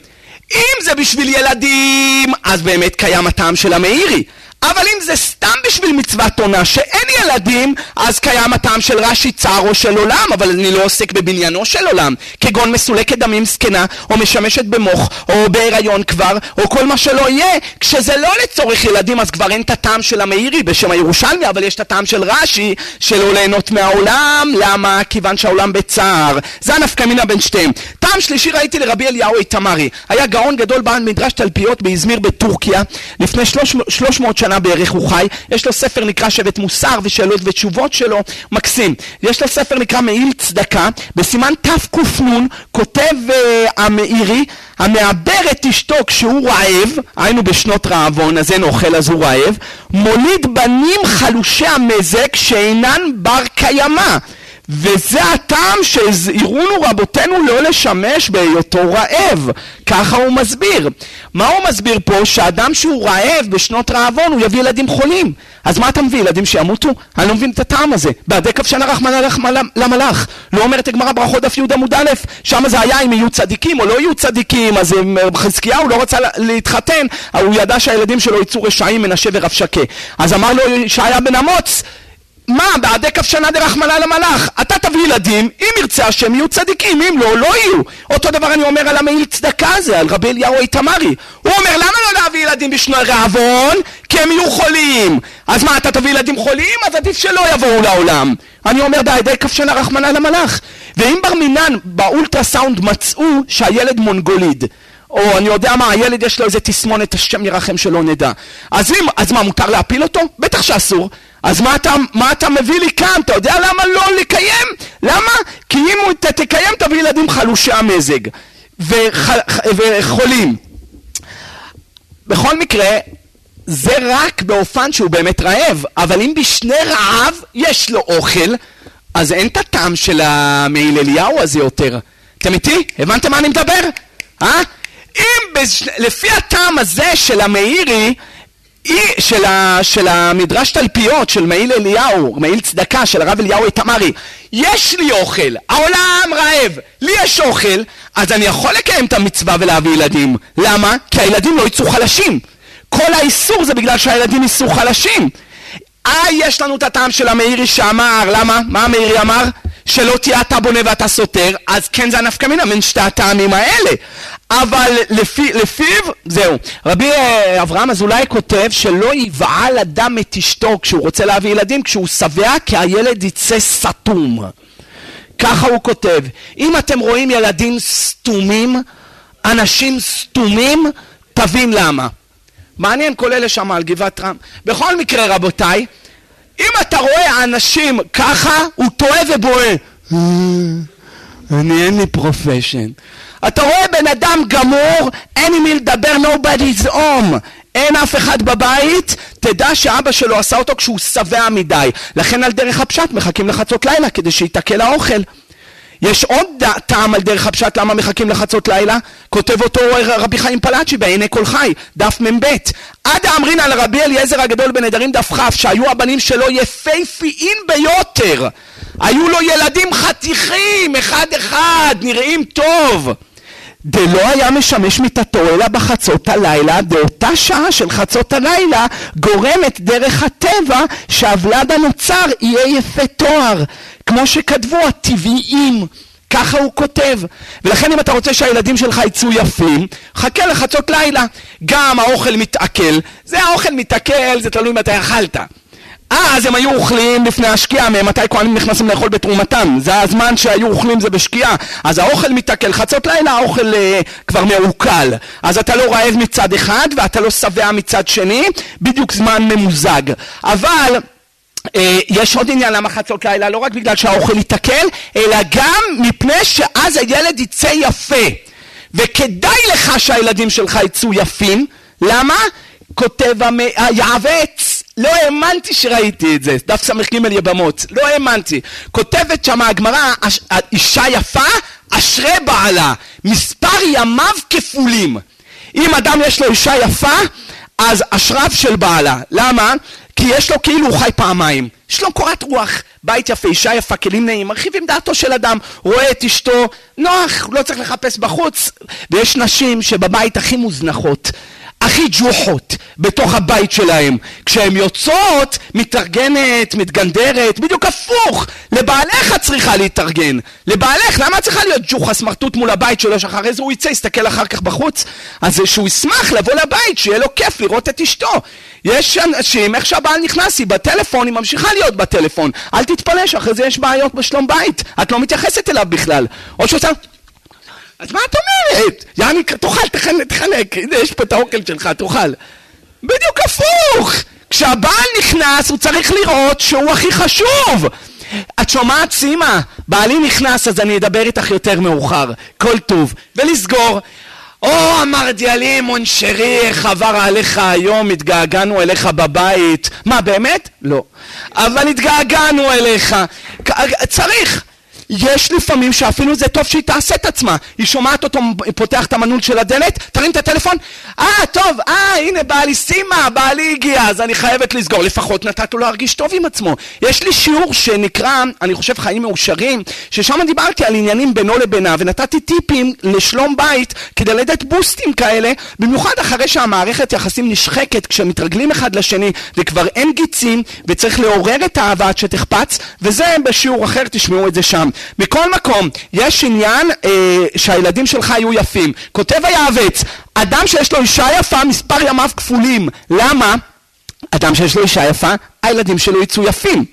A: אם זה בשביל ילדים, אז באמת קיים הטעם של המאירי. אבל אם זה סתם בשביל מצוות עונה שאין ילדים, אז קיים הטעם של רש"י צר או של עולם, אבל אני לא עוסק בבניינו של עולם, כגון מסולקת דמים זקנה, או משמשת במוח, או בהיריון כבר, או כל מה שלא יהיה, כשזה לא לצורך ילדים, אז כבר אין את הטעם של המאירי בשם הירושלמי, אבל יש את הטעם של רש"י, שלא ליהנות מהעולם, למה? כיוון שהעולם בצער. זה הנפקא מינה בין שתיהם. טעם שלישי ראיתי לרבי אליהו איתמרי, היה גאון גדול בעל מדרש תלפיות באזמיר בטורקיה, לפני 300 שנה בערך הוא חי, יש לו ספר נקרא שבט מוסר ושאלות ותשובות שלו, מקסים. יש לו ספר נקרא מעיל צדקה, בסימן תקנ כותב uh, המאירי, המעבר את אשתו כשהוא רעב, היינו בשנות רעבון, אז אין אוכל אז הוא רעב, מוליד בנים חלושי המזג שאינן בר קיימא. וזה הטעם שהזהירונו רבותינו לא לשמש בהיותו רעב. ככה הוא מסביר. מה הוא מסביר פה? שאדם שהוא רעב בשנות רעבון הוא יביא ילדים חולים. אז מה אתה מביא? ילדים שימותו? אני לא מבין את הטעם הזה. בעדי כבשנה רחמנא למלאך. לא אומרת הגמרא ברכות דף י' עמוד א', שם זה היה אם יהיו צדיקים או לא יהיו צדיקים, אז חזקיהו לא רצה להתחתן, הוא ידע שהילדים שלו יצאו רשעים מנשה ורב שקה. אז אמר לו ישעיה בן אמוץ, מה, בעדי כבשנה דרחמנא למלאך, אתה תביא ילדים, אם ירצה השם יהיו צדיקים, אם לא, לא יהיו. אותו דבר אני אומר על המעיל צדקה הזה, על רבי אליהו איתמרי. הוא אומר, למה לא להביא ילדים בשנות רעבון? כי הם יהיו חולים. אז מה, אתה תביא ילדים חולים? אז עדיף שלא יבואו לעולם. אני אומר, בעדי כבשנה רחמנא למלאך. ואם בר מינן באולטרסאונד מצאו שהילד מונגוליד, או אני יודע מה, הילד יש לו איזה תסמונת, השם ירחם שלא נדע. אז, אם, אז מה, מותר להפיל אותו? בטח שאסור. אז מה אתה, מה אתה מביא לי כאן? אתה יודע למה לא לקיים? למה? כי אם אתה תקיים תביא ילדים חלושי המזג וח, וחולים. בכל מקרה, זה רק באופן שהוא באמת רעב, אבל אם בשני רעב יש לו אוכל, אז אין את הטעם של המעיל אליהו הזה יותר. אתם איתי? הבנתם מה אני מדבר? אה? אם בש... לפי הטעם הזה של המאירי, של, ה, של המדרש תלפיות של מעיל אליהו, מעיל צדקה של הרב אליהו איתמרי, יש לי אוכל, העולם רעב, לי יש אוכל, אז אני יכול לקיים את המצווה ולהביא ילדים. למה? כי הילדים לא יצאו חלשים. כל האיסור זה בגלל שהילדים יצאו חלשים. אה, יש לנו את הטעם של המאירי שאמר, למה? מה המאירי אמר? שלא תהיה אתה בונה ואתה סותר, אז כן זה הנפקא מינה בין שתי הטעמים האלה. אבל לפי, לפיו, זהו. רבי אה, אברהם אזולאי כותב שלא יבעל אדם את אשתו כשהוא רוצה להביא ילדים, כשהוא שבע, כי הילד יצא סתום. ככה הוא כותב. אם אתם רואים ילדים סתומים, אנשים סתומים, תבין למה. מעניין כל אלה שם על גבעת רם. בכל מקרה, רבותיי, אם אתה רואה אנשים ככה, הוא טועה ובוהה. אה, אני אין לי פרופשן. אתה רואה בן אדם גמור, אין עם מי לדבר, nobody's home. אין אף אחד בבית, תדע שאבא שלו עשה אותו כשהוא שבע מדי. לכן על דרך הפשט מחכים לחצות לילה כדי שייתקל האוכל. יש עוד טעם על דרך הפשט למה מחכים לחצות לילה, כותב אותו רבי חיים פלאצ'י בעיני כל חי, דף מ"ב. עד האמרין על רבי אליעזר הגדול בנדרים דף כ', שהיו הבנים שלו יפהפיים ביותר. היו לו ילדים חתיכים, אחד אחד, נראים טוב. דלא היה משמש מיתתו אלא בחצות הלילה, באותה שעה של חצות הלילה גורמת דרך הטבע שהוולד הנוצר יהיה יפה תואר, כמו שכתבו הטבעיים. ככה הוא כותב. ולכן אם אתה רוצה שהילדים שלך יצאו יפים, חכה לחצות לילה. גם האוכל מתעכל, זה האוכל מתעכל, זה תלוי מתי אכלת. אז הם היו אוכלים לפני השקיעה, ממתי כהנים נכנסים לאכול בתרומתם. זה הזמן שהיו אוכלים זה בשקיעה. אז האוכל מתעכל, חצות לילה האוכל אה, כבר מעוקל. אז אתה לא רעב מצד אחד ואתה לא שבע מצד שני, בדיוק זמן ממוזג. אבל... אה, יש עוד עניין למה חצות לילה, לא רק בגלל שהאוכל יתקל, אלא גם מפני שאז הילד יצא יפה. וכדאי לך שהילדים שלך יצאו יפים. למה? כותב היעווץ לא האמנתי שראיתי את זה, דף ס"ג יבמות, לא האמנתי. כותבת שם הגמרא, אישה יפה, אשרי בעלה, מספר ימיו כפולים. אם אדם יש לו אישה יפה, אז אשריו של בעלה. למה? כי יש לו כאילו הוא חי פעמיים. יש לו קורת רוח, בית יפה, אישה יפה, כלים נעים, מרחיבים דעתו של אדם, רואה את אשתו, נוח, לא צריך לחפש בחוץ. ויש נשים שבבית הכי מוזנחות. הכי ג'וחות בתוך הבית שלהם. כשהן יוצאות, מתארגנת, מתגנדרת, בדיוק הפוך. לבעלך את צריכה להתארגן. לבעלך, למה את צריכה להיות ג'וחה סמרטוט מול הבית שלו, שאחרי זה הוא יצא, יסתכל אחר כך בחוץ? אז שהוא ישמח לבוא לבית, שיהיה לו כיף לראות את אשתו. יש אנשים, איך שהבעל נכנס, היא בטלפון, היא ממשיכה להיות בטלפון. אל תתפלא שאחרי זה יש בעיות בשלום בית. את לא מתייחסת אליו בכלל. או שעושה... אז מה את אומרת? יעני, תאכל, תחלק, הנה יש פה את האוכל שלך, תאכל. בדיוק הפוך! כשהבעל נכנס הוא צריך לראות שהוא הכי חשוב! את שומעת סימה? בעלי נכנס אז אני אדבר איתך יותר מאוחר, כל טוב. ולסגור. או אמרתי מונשרי, איך עבר עליך היום, התגעגענו אליך בבית. מה, באמת? לא. אבל התגעגענו אליך. צריך. יש לפעמים שאפילו זה טוב שהיא תעשה את עצמה. היא שומעת אותו פותח את המנעול של הדלת, תרים את הטלפון, אה, טוב, אה, הנה בעלי סימה, בעלי הגיע, אז אני חייבת לסגור. לפחות נתת לו להרגיש טוב עם עצמו. יש לי שיעור שנקרא, אני חושב, חיים מאושרים, ששם דיברתי על עניינים בינו לבינה, ונתתי טיפים לשלום בית כדי לתת בוסטים כאלה, במיוחד אחרי שהמערכת יחסים נשחקת, כשמתרגלים אחד לשני, וכבר אין גיצים, וצריך לעורר את האהבה עד שתחפץ, וזה בשיעור אחר, תשמעו את זה שם. מכל מקום, יש עניין אה, שהילדים שלך יהיו יפים. כותב היעבץ, אדם שיש לו אישה יפה, מספר ימיו כפולים. למה? אדם שיש לו אישה יפה, הילדים שלו יצאו יפים.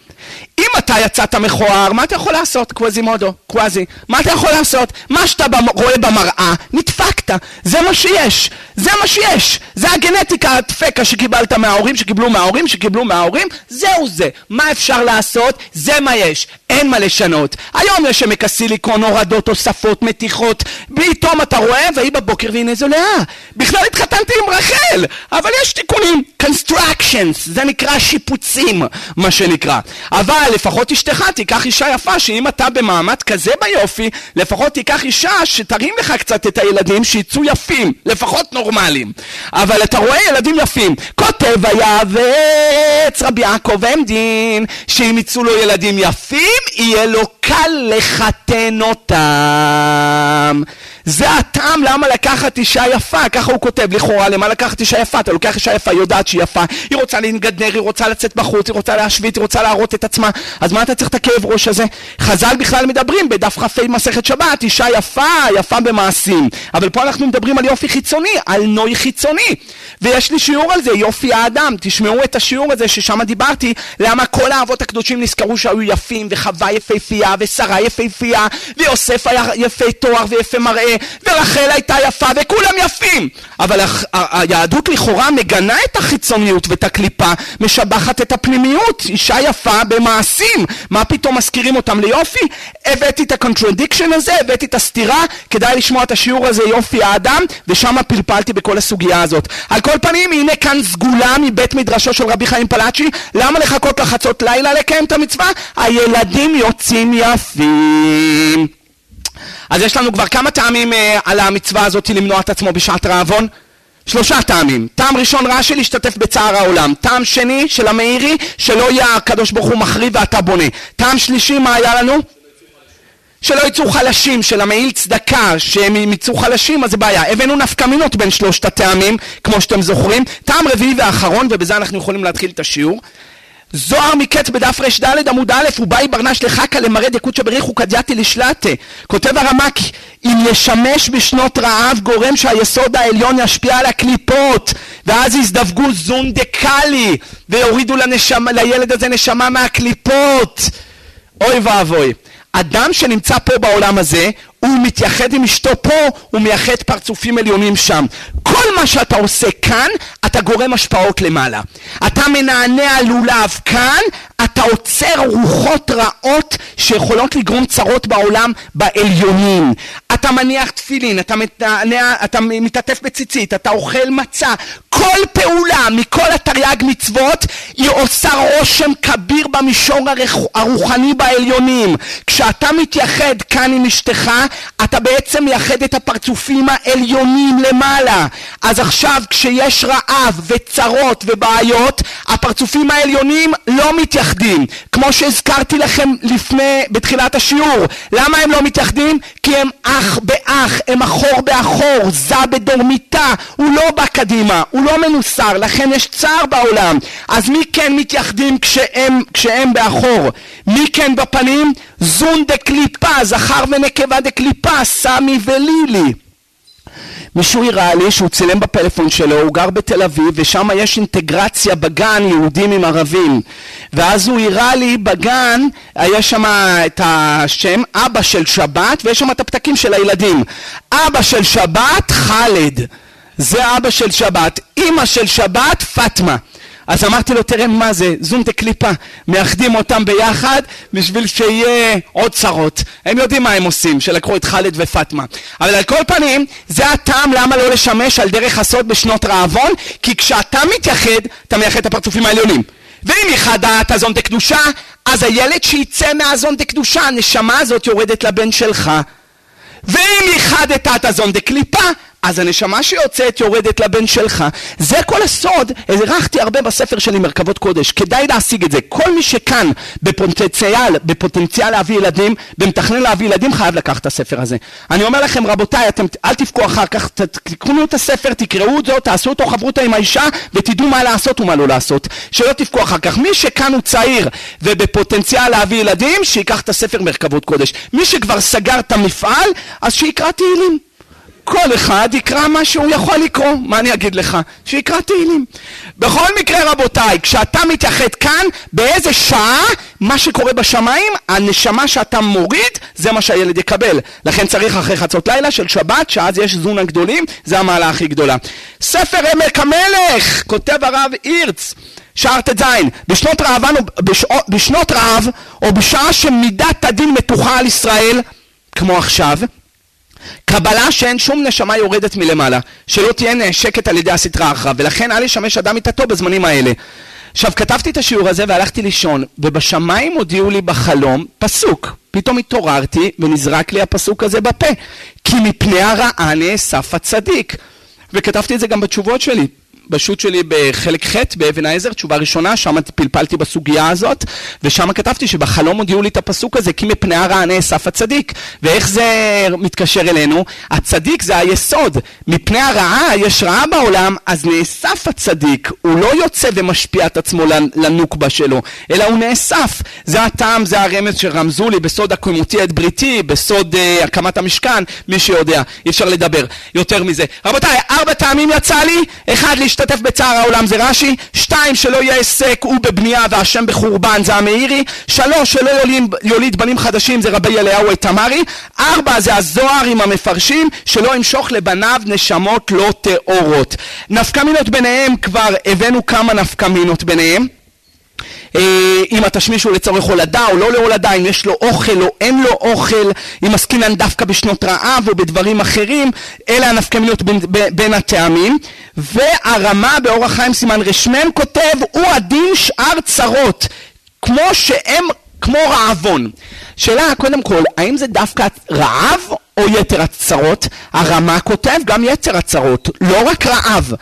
A: אם אתה יצאת מכוער, מה אתה יכול לעשות? קווזימודו, קווזי. מה אתה יכול לעשות? מה שאתה רואה במראה, נדפקת. זה מה שיש. זה מה שיש. זה הגנטיקה הדפקה שקיבלת מההורים, שקיבלו מההורים, שקיבלו מההורים. זהו זה. מה אפשר לעשות? זה מה יש. אין מה לשנות. היום יש עמק הסיליקון, הורדות, תוספות, מתיחות. פתאום אתה רואה, והיא בבוקר והנה זו לאה. בכלל התחתנתי עם רחל. אבל יש תיקונים. constructions. זה נקרא שיפוצים, מה שנקרא. אבל לפחות אשתך תיקח אישה יפה, שאם אתה במעמד כזה ביופי, לפחות תיקח אישה שתרים לך קצת את הילדים שיצאו יפים, לפחות נורמליים. אבל אתה רואה ילדים יפים. כותב היעבץ רבי יעקב עמדין, שאם יצאו לו ילדים יפים, יהיה לו קל לחתן אותם. זה הטעם למה לקחת אישה יפה, ככה הוא כותב, לכאורה, למה לקחת אישה יפה? אתה לוקח אישה יפה, היא יודעת שהיא יפה, היא רוצה להתגדנר, היא רוצה לצאת בחוץ, היא רוצה להשווית, היא רוצה להראות את עצמה, אז מה אתה צריך את הכאב ראש הזה? חז"ל בכלל מדברים בדף כ"ה מסכת שבת, אישה יפה, יפה במעשים, אבל פה אנחנו מדברים על יופי חיצוני, על נוי חיצוני, ויש לי שיעור על זה, יופי האדם, תשמעו את השיעור הזה ששם דיברתי, למה כל האבות הקדושים נזכרו שהיו יפים, וחווה יפהפייה, ושרה יפהפייה, ויוסף היה יפה תואר ויפה מראה, ורחל הייתה יפה, וכולם יפים. אבל היהדות לכאורה מגנה את החיצוניות ואת הקליפה, משבחת את הפנימיות. אישה יפה במעשים. מה פתאום מזכירים אותם ליופי? הבאתי את ה contradiction הזה, הבאתי את הסתירה, כדאי לשמוע את השיעור הזה, יופי האדם, ושם פלפלתי בכל הסוגיה הזאת. על כל פנים, הנה כאן סגולה מבית מדרשו של רבי חיים פלאג'י, למה לחכות לחצות לילה לקיים את המצווה? הילדים יוצאים יפים. אז יש לנו כבר כמה טעמים אה, על המצווה הזאת למנוע את עצמו בשעת רעבון? שלושה טעמים. טעם ראשון רש"י להשתתף בצער העולם. טעם שני של המאירי שלא יהיה הקדוש ברוך הוא מחריב ואתה בונה. טעם שלישי מה היה לנו? שלא יצאו חלשים, של המעיל צדקה, שהם יצאו חלשים, אז זה בעיה. הבאנו נפקמינות בין שלושת הטעמים, כמו שאתם זוכרים. טעם רביעי ואחרון, ובזה אנחנו יכולים להתחיל את השיעור. זוהר מקץ בדף ר"ד עמוד א', ובאי ברנש לחכה למראה דקות שבריחו קדיאתי לשלטה. כותב הרמק, אם ישמש בשנות רעב גורם שהיסוד העליון ישפיע על הקליפות, ואז יזדווגו זון דקאלי, ויורידו לנשמה, לילד הזה נשמה מהקליפות. אוי ואבוי. אדם שנמצא פה בעולם הזה, הוא מתייחד עם אשתו פה, הוא מייחד פרצופים עליונים שם. כל מה שאתה עושה כאן, אתה גורם השפעות למעלה. אתה מנענע לולב כאן, אתה עוצר רוחות רעות שיכולות לגרום צרות בעולם בעליונים. אתה מניח תפילין, אתה, מתנע, אתה מתעטף בציצית, אתה אוכל מצה, כל פעולה מכל התרי"ג מצוות היא עושה רושם כביר במישור הרוחני בעליונים. כשאתה מתייחד כאן עם אשתך, אתה בעצם מייחד את הפרצופים העליונים למעלה. אז עכשיו כשיש רעב וצרות ובעיות, הפרצופים העליונים לא מתייחדים. כמו שהזכרתי לכם לפני, בתחילת השיעור. למה הם לא מתייחדים? כי הם אח באח, הם אחור באחור, זה בדורמיתה, הוא לא בא קדימה, הוא לא מנוסר, לכן יש צער בעולם. אז מי כן מתייחדים כשהם, כשהם באחור? מי כן בפנים? זון דקליפה, זכר ונקבה דקליפה, סמי ולילי. מישהו הראה לי שהוא צילם בפלאפון שלו, הוא גר בתל אביב ושם יש אינטגרציה בגן יהודים עם ערבים. ואז הוא הראה לי בגן, יש שם את השם אבא של שבת ויש שם את הפתקים של הילדים. אבא של שבת חאלד. זה אבא של שבת, אימא של שבת פטמה אז אמרתי לו, תראה מה זה, זום דקליפה, מאחדים אותם ביחד בשביל שיהיה עוד צרות. הם יודעים מה הם עושים, שלקחו את חאלד ופטמה. אבל על כל פנים, זה הטעם למה לא לשמש על דרך הסוד בשנות רעבון, כי כשאתה מתייחד, אתה מייחד את הפרצופים העליונים. ואם ייחדת הזון דקדושה, אז הילד שיצא מהזון דקדושה, הנשמה הזאת יורדת לבן שלך. ואם ייחדת את הזון דקליפה, אז הנשמה שיוצאת יורדת לבן שלך. זה כל הסוד, הרחתי הרבה בספר שלי מרכבות קודש, כדאי להשיג את זה. כל מי שכאן בפוטנציאל, בפוטנציאל להביא ילדים, במתכנן להביא ילדים, חייב לקחת את הספר הזה. אני אומר לכם, רבותיי, אתם אל תבכו אחר כך, תקראו את הספר, תקראו אותו, תעשו אותו חברותא עם האישה, ותדעו מה לעשות ומה לא לעשות. שלא תבכו אחר כך. מי שכאן הוא צעיר ובפוטנציאל להביא ילדים, שייקח את הספר מרכבות קודש. מי שכבר סגר את המפעל, אז שיקרא תהילים. כל אחד יקרא מה שהוא יכול לקרוא, מה אני אגיד לך? שיקרא תהילים. בכל מקרה רבותיי, כשאתה מתייחד כאן, באיזה שעה, מה שקורה בשמיים, הנשמה שאתה מוריד, זה מה שהילד יקבל. לכן צריך אחרי חצות לילה של שבת, שאז יש זון הגדולים, זה המעלה הכי גדולה. ספר עמק המלך, כותב הרב הירץ. שער ט"ז, בשנות. בשנות רעב, או בשעה שמידת הדין מתוחה על ישראל, כמו עכשיו, קבלה שאין שום נשמה יורדת מלמעלה, שלא תהיה נעשקת על ידי הסטרה אחריו, ולכן אל ישמש אדם מיתתו בזמנים האלה. עכשיו, כתבתי את השיעור הזה והלכתי לישון, ובשמיים הודיעו לי בחלום פסוק. פתאום התעוררתי ונזרק לי הפסוק הזה בפה, כי מפני הרעה נאסף הצדיק. וכתבתי את זה גם בתשובות שלי. בשו"ת שלי בחלק ח' באבן העזר, תשובה ראשונה, שם פלפלתי בסוגיה הזאת, ושם כתבתי שבחלום הודיעו לי את הפסוק הזה, כי מפני הרע נאסף הצדיק. ואיך זה מתקשר אלינו? הצדיק זה היסוד. מפני הרעה יש רעה בעולם, אז נאסף הצדיק. הוא לא יוצא ומשפיע את עצמו לנוקבה שלו, אלא הוא נאסף. זה הטעם, זה הרמז שרמזו לי בסוד הקומותי את בריתי, בסוד uh, הקמת המשכן, מי שיודע, אי אפשר לדבר יותר מזה. רבותיי, ארבע טעמים יצא לי, אחד להשתתף להשתתף בצער העולם זה רש"י, שתיים שלא יהיה היסק הוא בבנייה והשם בחורבן זה המאירי, שלוש שלא יוליד, יוליד בנים חדשים זה רבי אליהו תמרי, ארבע זה הזוהר עם המפרשים שלא ימשוך לבניו נשמות לא טהורות. נפקמינות ביניהם כבר הבאנו כמה נפקמינות ביניהם אם התשמיש הוא לצורך הולדה או לא להולדה, אם יש לו אוכל או אין לו אוכל, אם עסקינן דווקא בשנות רעב או בדברים אחרים, אלה הנפקמיות בין, בין הטעמים. והרמה באורח חיים סימן רשמן כותב, הוא הדין שאר צרות, כמו שהם, כמו רעבון. שאלה קודם כל, האם זה דווקא רעב או יתר הצרות? הרמה כותב גם יתר הצרות, לא רק רעב,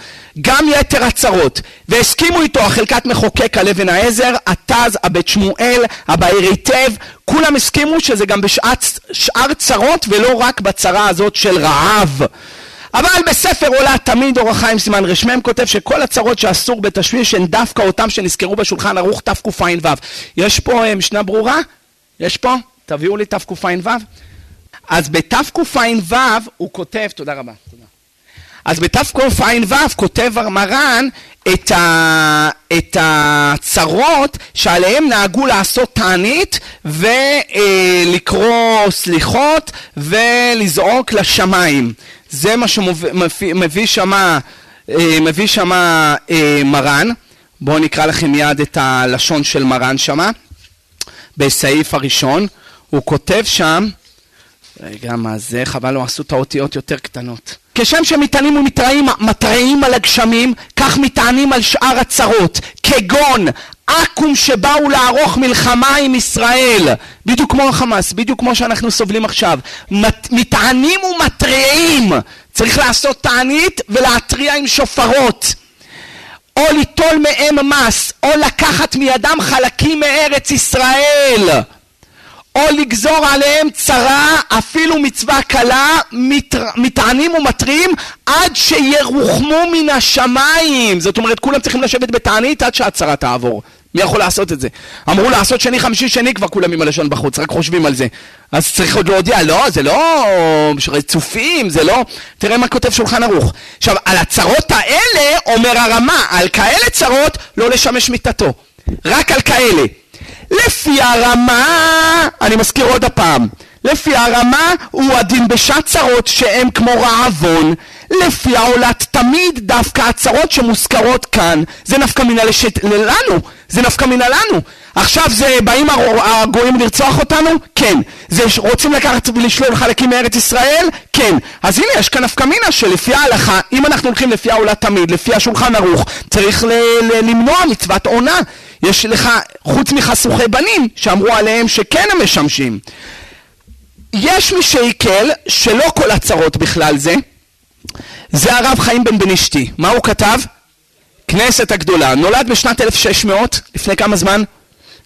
A: גם יתר הצרות. והסכימו איתו החלקת מחוקק על אבן העזר, התז, הבית שמואל, הבאר היטב, כולם הסכימו שזה גם בשאר צרות ולא רק בצרה הזאת של רעב. אבל בספר עולה תמיד אור החיים סימן רשמם כותב שכל הצרות שאסור בתשמיש הן דווקא אותם שנזכרו בשולחן ערוך תקע"ו. יש פה אה, משנה ברורה? יש פה? תביאו לי תקע"ו. אז בתקע"ו הוא כותב, תודה רבה, תודה. אז בתקע"ו כותב מרן את, ה, את הצרות שעליהם נהגו לעשות תענית ולקרוא סליחות ולזעוק לשמיים. זה מה שמביא שמה, מביא שמה אה, מרן. בואו נקרא לכם מיד את הלשון של מרן שמה, בסעיף הראשון. הוא כותב שם, רגע, מה זה? חבל לא עשו את האותיות יותר קטנות. כשם שמטענים ומתרעים על הגשמים, כך מטענים על שאר הצרות, כגון עכו"ם שבאו לערוך מלחמה עם ישראל, בדיוק כמו החמאס, בדיוק כמו שאנחנו סובלים עכשיו. מטענים ומתריעים, צריך לעשות תענית ולהתריע עם שופרות. או ליטול מהם מס, או לקחת מידם חלקים מארץ ישראל. או לגזור עליהם צרה, אפילו מצווה קלה, מטענים ומתרים עד שירוחמו מן השמיים. זאת אומרת, כולם צריכים לשבת בתענית עד שהצרה תעבור. מי יכול לעשות את זה? אמרו לעשות שני חמישי שני כבר כולם עם הלשון בחוץ, רק חושבים על זה. אז צריך עוד להודיע, לא, זה לא רצופים, זה לא... תראה מה כותב שולחן ערוך. עכשיו, על הצרות האלה אומר הרמה, על כאלה צרות לא לשמש מיתתו. רק על כאלה. לפי הרמה, אני מזכיר עוד הפעם, לפי הרמה הוא הדין בשעת צרות שהם כמו רעבון, לפי העולת תמיד דווקא הצרות שמוזכרות כאן, זה נפקא מינה לשת... לנו, זה נפקא מינה לנו. עכשיו זה באים הגויים לרצוח אותנו? כן. זה רוצים לקחת ולשלול חלקים מארץ ישראל? כן. אז הנה יש כאן נפקא מינה שלפי ההלכה, אם אנחנו הולכים לפי העולת תמיד, לפי השולחן ערוך, צריך למנוע מצוות עונה. יש לך, חוץ מחסוכי בנים, שאמרו עליהם שכן הם משמשים. יש מי שיקל שלא כל הצרות בכלל זה, זה הרב חיים בן אשתי. מה הוא כתב? כנסת הגדולה. נולד בשנת 1600, לפני כמה זמן?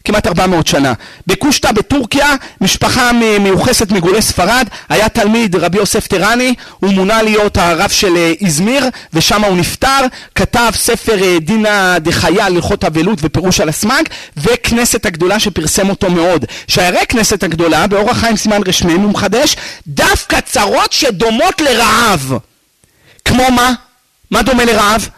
A: כמעט 400 שנה. בקושטא בטורקיה, משפחה מיוחסת מגולי ספרד, היה תלמיד רבי יוסף טרני, הוא מונה להיות הרב של אה, איזמיר, ושם הוא נפטר, כתב ספר אה, דינא דחיה הלכות אבלות ופירוש על הסמ"ג, וכנסת הגדולה שפרסם אותו מאוד. שהרי כנסת הגדולה, באורח חיים סימן רשמי, הוא מחדש, דווקא צרות שדומות לרעב. כמו מה? מה דומה לרעב?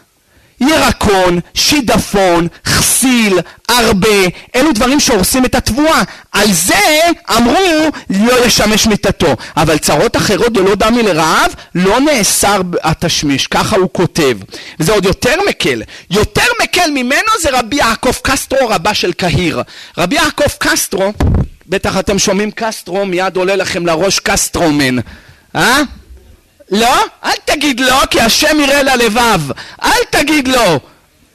A: ירקון, שידפון, חסיל, הרבה, אלו דברים שהורסים את התבואה. על זה אמרו לא ישמש מיתתו. אבל צרות אחרות דלא דמי לרעב, לא נאסר התשמיש, ככה הוא כותב. וזה עוד יותר מקל. יותר מקל ממנו זה רבי יעקב קסטרו רבה של קהיר. רבי יעקב קסטרו, בטח אתם שומעים קסטרו, מיד עולה לכם לראש קסטרומן. אה? לא? אל תגיד לא, כי השם יראה ללבב. אל תגיד לא.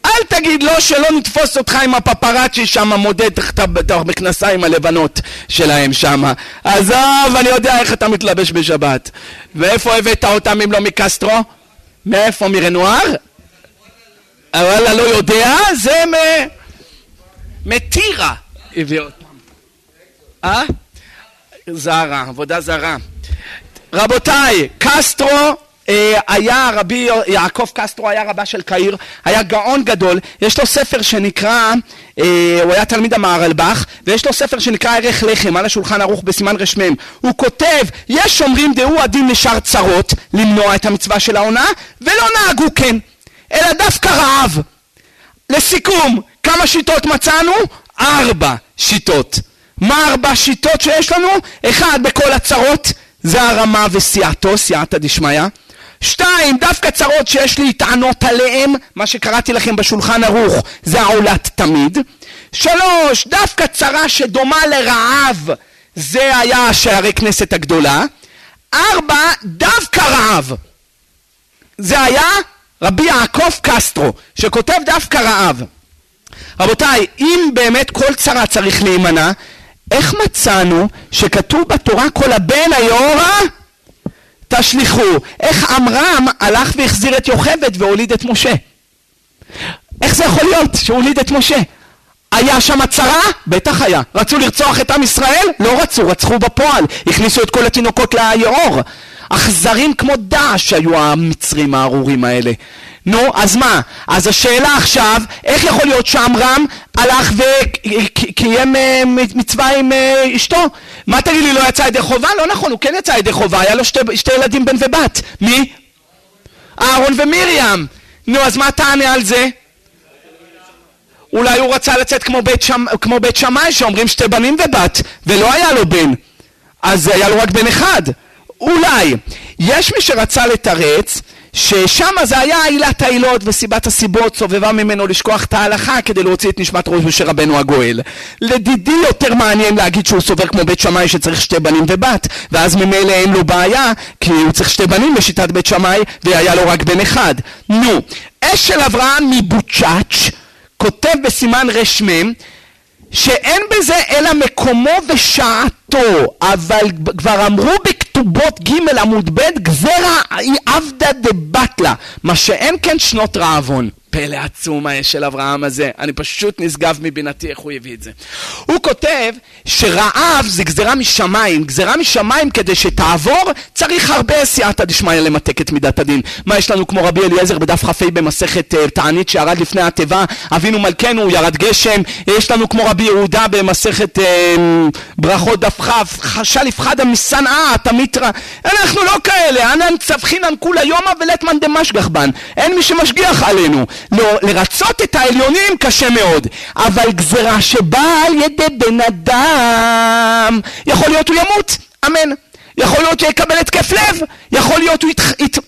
A: אל תגיד לא שלא נתפוס אותך עם הפפראצ'י שם מודד תחת המכנסיים הלבנות שלהם שם. עזוב, אני יודע איך אתה מתלבש בשבת. ואיפה הבאת אותם אם לא מקסטרו? מאיפה? מרנואר? וואלה, לא יודע, זה מ... מטירה הביא אותם. אה? זרה, עבודה זרה. רבותיי, קסטרו אה, היה רבי יעקב קסטרו היה רבה של קהיר, היה גאון גדול, יש לו ספר שנקרא, אה, הוא היה תלמיד המהרלבך, ויש לו ספר שנקרא ערך לחם על השולחן ערוך בסימן רשמם. הוא כותב, יש שומרים דהו הדין לשאר צרות, למנוע את המצווה של העונה, ולא נהגו כן, אלא דווקא רעב. לסיכום, כמה שיטות מצאנו? ארבע שיטות. מה ארבע שיטות שיש לנו? אחד, בכל הצרות. זה הרמה וסייעתו, סייעתא דשמיא. שתיים, דווקא צרות שיש לי טענות עליהן, מה שקראתי לכם בשולחן ערוך, זה העולת תמיד. שלוש, דווקא צרה שדומה לרעב, זה היה שערי כנסת הגדולה. ארבע, דווקא רעב. זה היה רבי יעקב קסטרו, שכותב דווקא רעב. רבותיי, אם באמת כל צרה צריך להימנע, איך מצאנו שכתוב בתורה כל הבן היורה תשליכו? איך עמרם הלך והחזיר את יוכבד והוליד את משה? איך זה יכול להיות שהוא הוליד את משה? היה שם צרה? בטח היה. רצו לרצוח את עם ישראל? לא רצו, רצחו בפועל. הכניסו את כל התינוקות ליאור. אכזרים כמו דעש היו המצרים הארורים האלה. נו, אז מה? אז השאלה עכשיו, איך יכול להיות שעמרם הלך וקיים אה, מצווה עם אה, אשתו? מה תגיד לי, לא יצא ידי חובה? לא נכון, הוא כן יצא ידי חובה, היה לו שתי, שתי ילדים בן ובת. מי? אהרון ומרים. נו, אז מה תענה על זה? אולי הוא רצה לצאת כמו בית, שמ... כמו בית שמאי שאומרים שתי בנים ובת, ולא היה לו בן. אז היה לו רק בן אחד. אולי. יש מי שרצה לתרץ ששם זה היה עילת העילות וסיבת הסיבות סובבה ממנו לשכוח את ההלכה כדי להוציא את נשמת ראש משה רבנו הגואל. לדידי יותר מעניין להגיד שהוא סובר כמו בית שמאי שצריך שתי בנים ובת ואז ממילא אין לו בעיה כי הוא צריך שתי בנים לשיטת בית שמאי והיה לו רק בן אחד. נו, אש של אברהם מבוצ'אץ' כותב בסימן רמ שאין בזה אלא מקומו ושעתו, אבל כבר אמרו בכתובות ג' עמוד ב' גזירה היא עבדא דבטלה, מה שאין כן שנות רעבון. פלא עצום של אברהם הזה, אני פשוט נשגב מבינתי איך הוא הביא את זה. הוא כותב שרעב זה גזירה משמיים, גזירה משמיים כדי שתעבור צריך הרבה סייעתא דשמיא למתק את מידת הדין. מה יש לנו כמו רבי אליעזר בדף כ"ה במסכת uh, תענית שירד לפני התיבה, אבינו מלכנו ירד גשם, יש לנו כמו רבי יהודה במסכת uh, ברכות דף כ', חשל יפחדה משנאה תמיתרא, אנחנו לא כאלה, אנן צווחינן כולה יומא ולטמן דמשגח בן, אין מי שמשגיח עלינו. לא, לרצות את העליונים קשה מאוד, אבל גזרה שבאה על ידי בן אדם, יכול להיות הוא ימות, אמן. יכול להיות שיקבל התקף לב, יכול להיות הוא יתח... ית...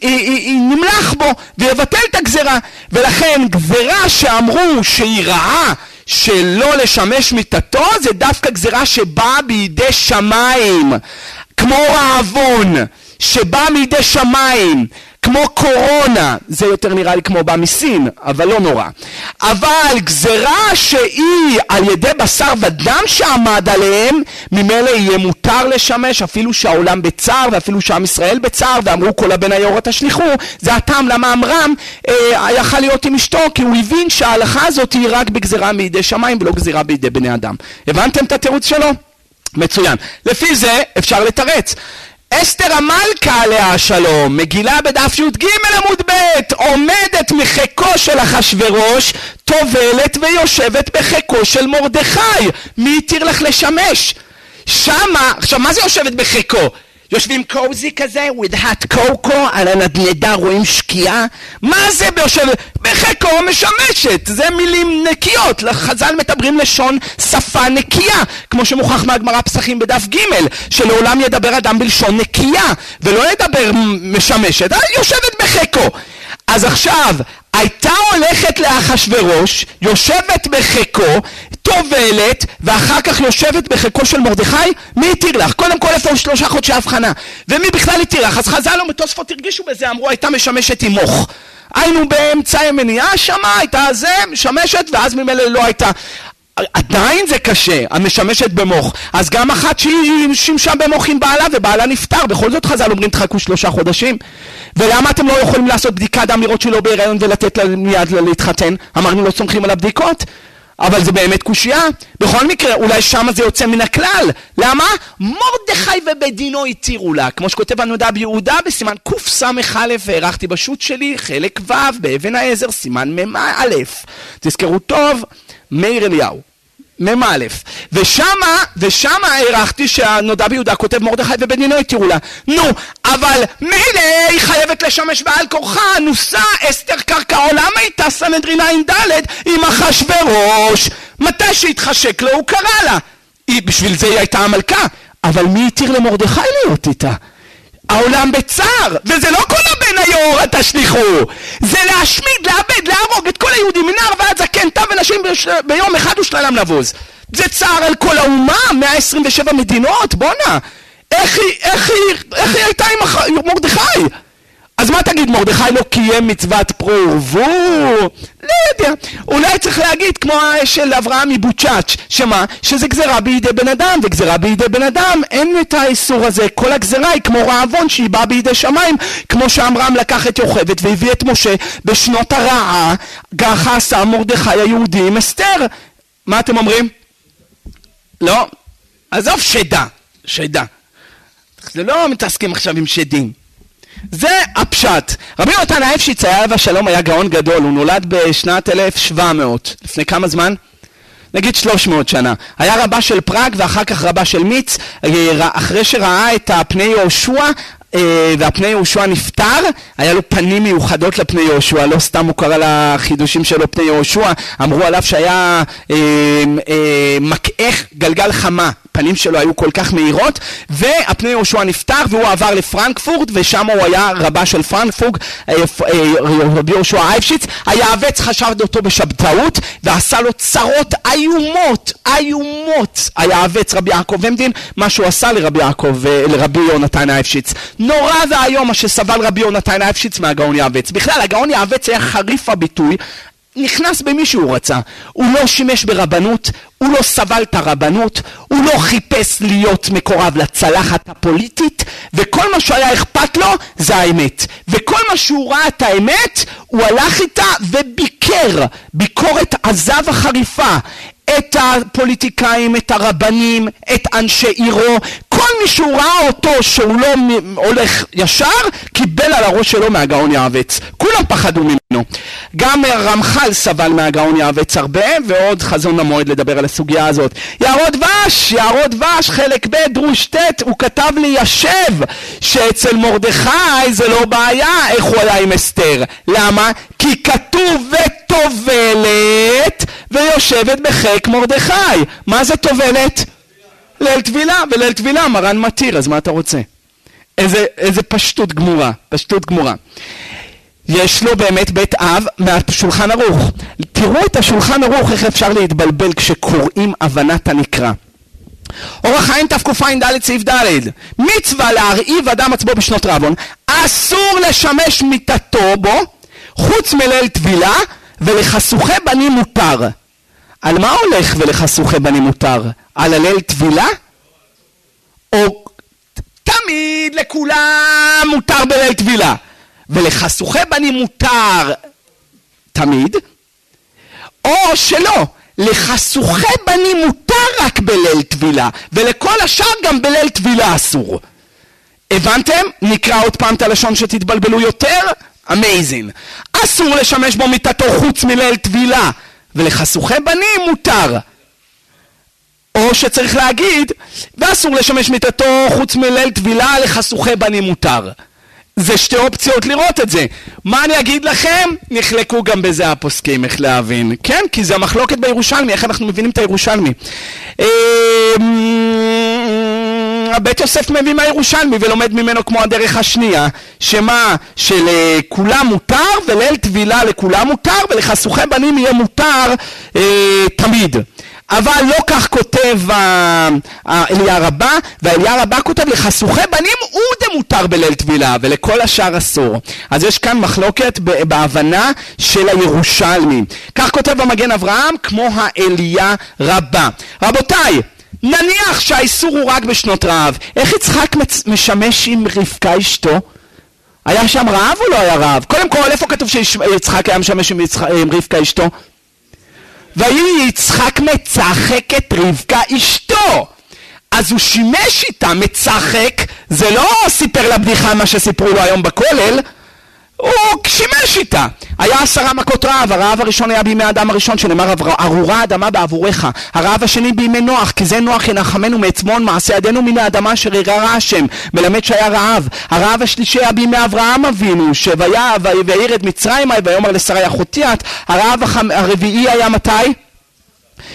A: נמלח בו ויבטל את הגזרה. ולכן גזרה שאמרו שהיא רעה שלא לשמש מיתתו זה דווקא גזרה שבאה בידי שמיים. כמו רעבון שבא מידי שמיים כמו קורונה, זה יותר נראה לי כמו בא מסין, אבל לא נורא. אבל גזרה שהיא על ידי בשר ודם שעמד עליהם, ממילא יהיה מותר לשמש אפילו שהעולם בצער ואפילו שעם ישראל בצער ואמרו כל הבן היורה תשליכו, זה הטעם למה עמרם אה, יכל להיות עם אשתו כי הוא הבין שההלכה הזאת היא רק בגזרה מידי שמיים ולא גזירה בידי בני אדם. הבנתם את התירוץ שלו? מצוין. לפי זה אפשר לתרץ. אסתר המלכה עליה השלום, מגילה בדף י"ג עמוד ב', עומדת מחיקו של אחשורוש, טובלת ויושבת בחיקו של מרדכי. מי התיר לך לשמש? שמה, עכשיו מה זה יושבת בחיקו? יושבים קוזי כזה, with hot cocoa, על הנדנדה רואים שקיעה? מה זה ביושב... בחיקו משמשת, זה מילים נקיות, חז"ל מדברים לשון שפה נקייה, כמו שמוכח מהגמרא פסחים בדף ג', שלעולם ידבר אדם בלשון נקייה, ולא ידבר משמשת, יושבת בחיקו. אז עכשיו, הייתה הולכת לאחשורוש, יושבת בחיקו, טובלת, ואחר כך יושבת בחיקו של מרדכי, מי התיר לך? קודם כל איפה שלושה חודשי הבחנה? ומי בכלל התיר לך? אז חז"ל ומתוספות הרגישו בזה, אמרו הייתה משמשת עם מוך. היינו באמצעי מניעה שמה, הייתה זה, משמשת, ואז ממילא לא הייתה. עדיין זה קשה, המשמשת במוח. אז גם אחת שהיא שימשה במוח עם בעלה ובעלה נפטר, בכל זאת חז"ל אומרים תחכו שלושה חודשים. ולמה אתם לא יכולים לעשות בדיקת דם לראות שהיא לא בהיריון ולתת לה מיד להתחתן? אמרנו לא סומכים על הבדיקות? אבל זה באמת קושייה. בכל מקרה, אולי שמה זה יוצא מן הכלל. למה? מרדכי ובית דינו התירו לה. כמו שכותב הנודע ביהודה בסימן קס"א, והערכתי בשו"ת שלי, חלק ו', באבן העזר, סימן מ"א. תזכרו טוב, מאיר אליהו. מ"א, ושמה, ושמה הערכתי שהנודע ביהודה כותב מרדכי ובן התירו לה. נו, אבל מילא היא חייבת לשמש בעל כורחה, נוסה אסתר קרקע עולם הייתה סנהדרין ע"ד עם אחשורוש. מתי שהתחשק לו הוא קרא לה. היא, בשביל זה היא הייתה המלכה, אבל מי התיר למרדכי להיות איתה? העולם בצער, וזה לא כל הבן היאורה תשליכו, זה להשמיד, לאבד, להרוג את כל היהודים מנער ועד זקן, טף ונשים ביום אחד ושללם לבוז. זה צער על כל האומה, 127 מדינות, בואנה. איך היא, איך היא, איך היא הייתה עם מרדכי? אז מה תגיד, מרדכי לא קיים מצוות פרו ורבו? לא יודע. אולי צריך להגיד כמו של אברהם מבוצ'אץ', שמה? שזה גזרה בידי בן אדם, וגזרה בידי בן אדם אין את האיסור הזה. כל הגזרה היא כמו רעבון שהיא באה בידי שמיים, כמו שעמרם לקח את יוכבד והביא את משה בשנות הרעה, ככה עשה מרדכי היהודי עם אסתר. מה אתם אומרים? לא? עזוב שדה, שדה. זה לא מתעסקים עכשיו עם שדים. זה הפשט. רבי יונתן האפשיץ היה עליו השלום היה גאון גדול, הוא נולד בשנת 1700, לפני כמה זמן? נגיד 300 שנה. היה רבה של פראג ואחר כך רבה של מיץ, אה, אחרי שראה את הפני יהושע אה, והפני יהושע נפטר, היה לו פנים מיוחדות לפני יהושע, לא סתם הוא קרא לחידושים שלו פני יהושע, אמרו עליו שהיה אה, אה, מקעך גלגל חמה, הפנים שלו היו כל כך מהירות, והפני יהושע נפתח והוא עבר לפרנקפורט, ושם הוא היה רבה של פרנקפורט, אה, אה, רבי יהושע אייפשיץ, היעבץ חשב אותו בשבתאות, ועשה לו צרות איומות, איומות, היעבץ רבי יעקב עמדין, מה שהוא עשה לרבי יעקב, אה, לרבי יונתן אייפשיץ. נורא ואיום מה שסבל רבי יונתן אייפשיץ מהגאון יעבץ. בכלל, הגאון יעבץ היה חריף הביטוי, נכנס במי שהוא רצה. הוא לא שימש ברבנות, הוא לא סבל את הרבנות, הוא לא חיפש להיות מקורב לצלחת הפוליטית, וכל מה שהיה אכפת לו זה האמת. וכל מה שהוא ראה את האמת, הוא הלך איתה וביקר ביקורת עזה וחריפה את הפוליטיקאים, את הרבנים, את אנשי עירו, כל מי שהוא ראה אותו שהוא לא הולך ישר, קיבל על הראש שלו מהגאון יעבץ. כולם פחדו ממנו. גם רמח"ל סבל מהגאון יעבץ הרבה, ועוד חזון המועד לדבר על הסוגיה הזאת. יערות דבש, יערות דבש, חלק ב', דרוש ט', הוא כתב לי ישב, שאצל מרדכי זה לא בעיה איך הוא היה עם אסתר. למה? כי כתוב וטובלת ויושבת בחיק מרדכי. מה זה טובלת? ליל טבילה, וליל טבילה מרן מתיר, אז מה אתה רוצה? איזה, איזה פשטות גמורה, פשטות גמורה. יש לו באמת בית אב מהשולחן ערוך. תראו את השולחן ערוך, איך אפשר להתבלבל כשקוראים הבנת הנקרא. אורח חיים תקע"ד סעיף ד' מצווה להרעיב אדם עצמו בשנות רבון אסור לשמש מיטתו בו חוץ מליל טבילה ולחסוכי בנים מותר על מה הולך ולחסוכי בנים מותר? על הליל טבילה? או תמיד לכולם מותר בליל טבילה ולחסוכי בנים מותר תמיד או שלא לחסוכי בנים מותר רק בליל טבילה ולכל השאר גם בליל טבילה אסור הבנתם? נקרא עוד פעם את הלשון שתתבלבלו יותר? אמייזין אסור לשמש בו מיטתו חוץ מליל טבילה ולחסוכי בנים מותר. או שצריך להגיד, ואסור לשמש מיטתו חוץ מליל טבילה לחסוכי בנים מותר. זה שתי אופציות לראות את זה. מה אני אגיד לכם? נחלקו גם בזה הפוסקים, איך להבין. כן, כי זה המחלוקת בירושלמי, איך אנחנו מבינים את הירושלמי. אמ, בית יוסף מביא מהירושלמי ולומד ממנו כמו הדרך השנייה, שמה? שלכולם מותר וליל טבילה לכולם מותר ולחסוכי בנים יהיה מותר אה, תמיד. אבל לא כך כותב אליה רבה, ואליה רבה כותב לחסוכי בנים הוא דמותר בליל טבילה, ולכל השאר אסור. אז יש כאן מחלוקת בהבנה של הירושלמי. כך כותב המגן אברהם, כמו האליה רבה. רבותיי, נניח שהאיסור הוא רק בשנות רעב, איך יצחק משמש עם רבקה אשתו? היה שם רעב או לא היה רעב? קודם כל, איפה כתוב שיצחק היה משמש עם, יצח... עם רבקה אשתו? ויהי יצחק מצחק את רבקה אשתו. אז הוא שימש איתה מצחק, זה לא סיפר לה בדיחה מה שסיפרו לו היום בכולל, הוא שימש איתה. היה עשרה מכות רעב, הרעב הראשון היה בימי האדם הראשון שנאמר ארורה האדמה בעבורך, הרעב השני בימי נוח, כי זה נוח ינחמנו מעצמון מעשה ידינו מן האדמה אשר יראה השם, מלמד שהיה רעב. הרעב השלישי היה בימי אברהם אבינו, שוויה וירד מצרימה ויאמר לשרי אחותי את, הרעב הרביעי היה מתי?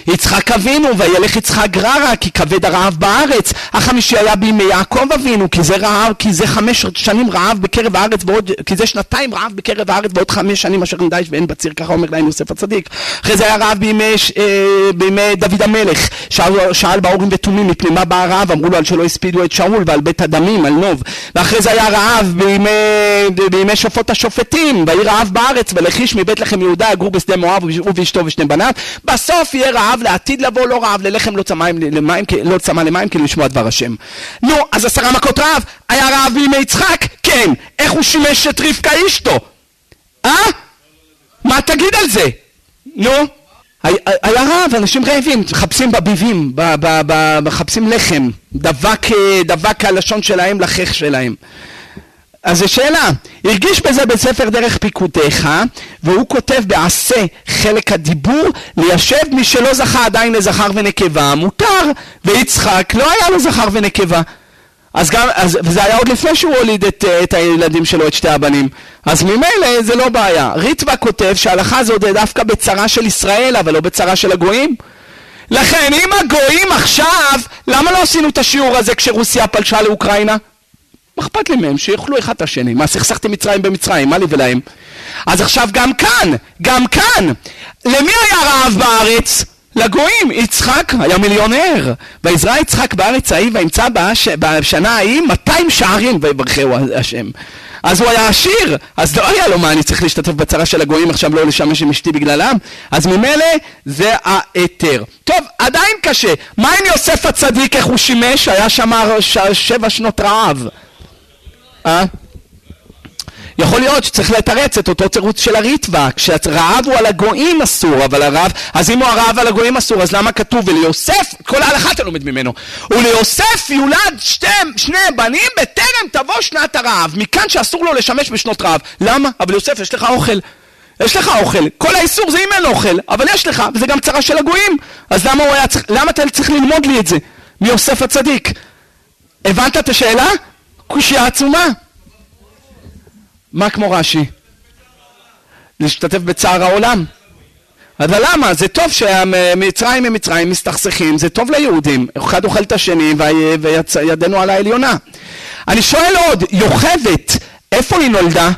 A: יצחק אבינו, וילך יצחק גררה, כי כבד הרעב בארץ. החמישי היה בימי יעקב אבינו, כי זה רעב, כי זה חמש שנים רעב בקרב הארץ, ועוד, כי זה שנתיים רעב בקרב הארץ, ועוד חמש שנים אשר נדייש ואין בציר, ככה אומר להם יוסף הצדיק. אחרי זה היה רעב בימי, אה, בימי דוד המלך, שאל, שאל באורים ותומים מפני מה בא הרעב, אמרו לו על שלא הספידו את שאול ועל בית הדמים, על נוב. ואחרי זה היה רעב בימי, בימי שופט השופטים, ויהי רעב בארץ, ולכיש מבית לחם יהודה יגור בשדה מואב, הוא ואשתו ושני בניו. בסוף יהיה רעב לעתיד לבוא לא רעב, ללחם לא צמא למים, לא צמא למים כאילו לשמוע דבר השם. נו, אז עשרה מכות רעב, היה רעב בימי יצחק? כן. איך הוא שימש את רבקה אשתו? אה? מה תגיד על זה? נו? היה רעב, אנשים רעבים, מחפשים בביבים, מחפשים לחם, דבק, דבק הלשון שלהם לחך שלהם. אז זו שאלה, הרגיש בזה בספר דרך פיקודיך, והוא כותב בעשה חלק הדיבור, ליישב מי שלא זכה עדיין לזכר ונקבה, מותר, ויצחק לא היה לו זכר ונקבה. אז גם, אז, וזה היה עוד לפני שהוא הוליד את, את הילדים שלו, את שתי הבנים. אז ממילא זה לא בעיה. ריטב"א כותב שההלכה הזאת דווקא בצרה של ישראל, אבל לא בצרה של הגויים. לכן אם הגויים עכשיו, למה לא עשינו את השיעור הזה כשרוסיה פלשה לאוקראינה? מה אכפת לי מהם? שיאכלו אחד את השני. מה, סכסכתי מצרים במצרים? מה לי ולהם? אז עכשיו גם כאן, גם כאן, למי היה רעב בארץ? לגויים. יצחק היה מיליונר. ויזרע יצחק בארץ ההיא וימצא בש... בשנה ההיא 200 שערים ויברכהו השם. אז הוא היה עשיר, אז לא היה לו מה אני צריך להשתתף בצרה של הגויים עכשיו לא לשמש עם אשתי בגללם? אז ממילא זה ההיתר. טוב, עדיין קשה. מה עם יוסף הצדיק, איך הוא שימש? היה שם שבע שנות רעב. אה? יכול להיות שצריך לתרץ את אותו תירוץ של הריטב"א, כשהרעב הוא על הגויים אסור, אבל הרעב, אז אם הוא הרעב על הגויים אסור, אז למה כתוב וליוסף, כל ההלכה אתה לומד ממנו, וליוסף יולד שתי, שני בנים בטרם תבוא שנת הרעב, מכאן שאסור לו לשמש בשנות רעב. למה? אבל יוסף, יש לך אוכל. יש לך אוכל, כל האיסור זה אם אין אוכל, אבל יש לך, וזה גם צרה של הגויים. אז למה הוא היה צריך, למה אתה צריך ללמוד לי את זה? מיוסף הצדיק. הבנת את השאלה? קושייה עצומה. מה כמו רש"י? להשתתף בצער העולם. אבל למה? זה טוב שמצרים ומצרים מסתכסכים, זה טוב ליהודים. אחד אוכל את השני וידנו על העליונה. אני שואל עוד, יוכבת, איפה היא נולדה?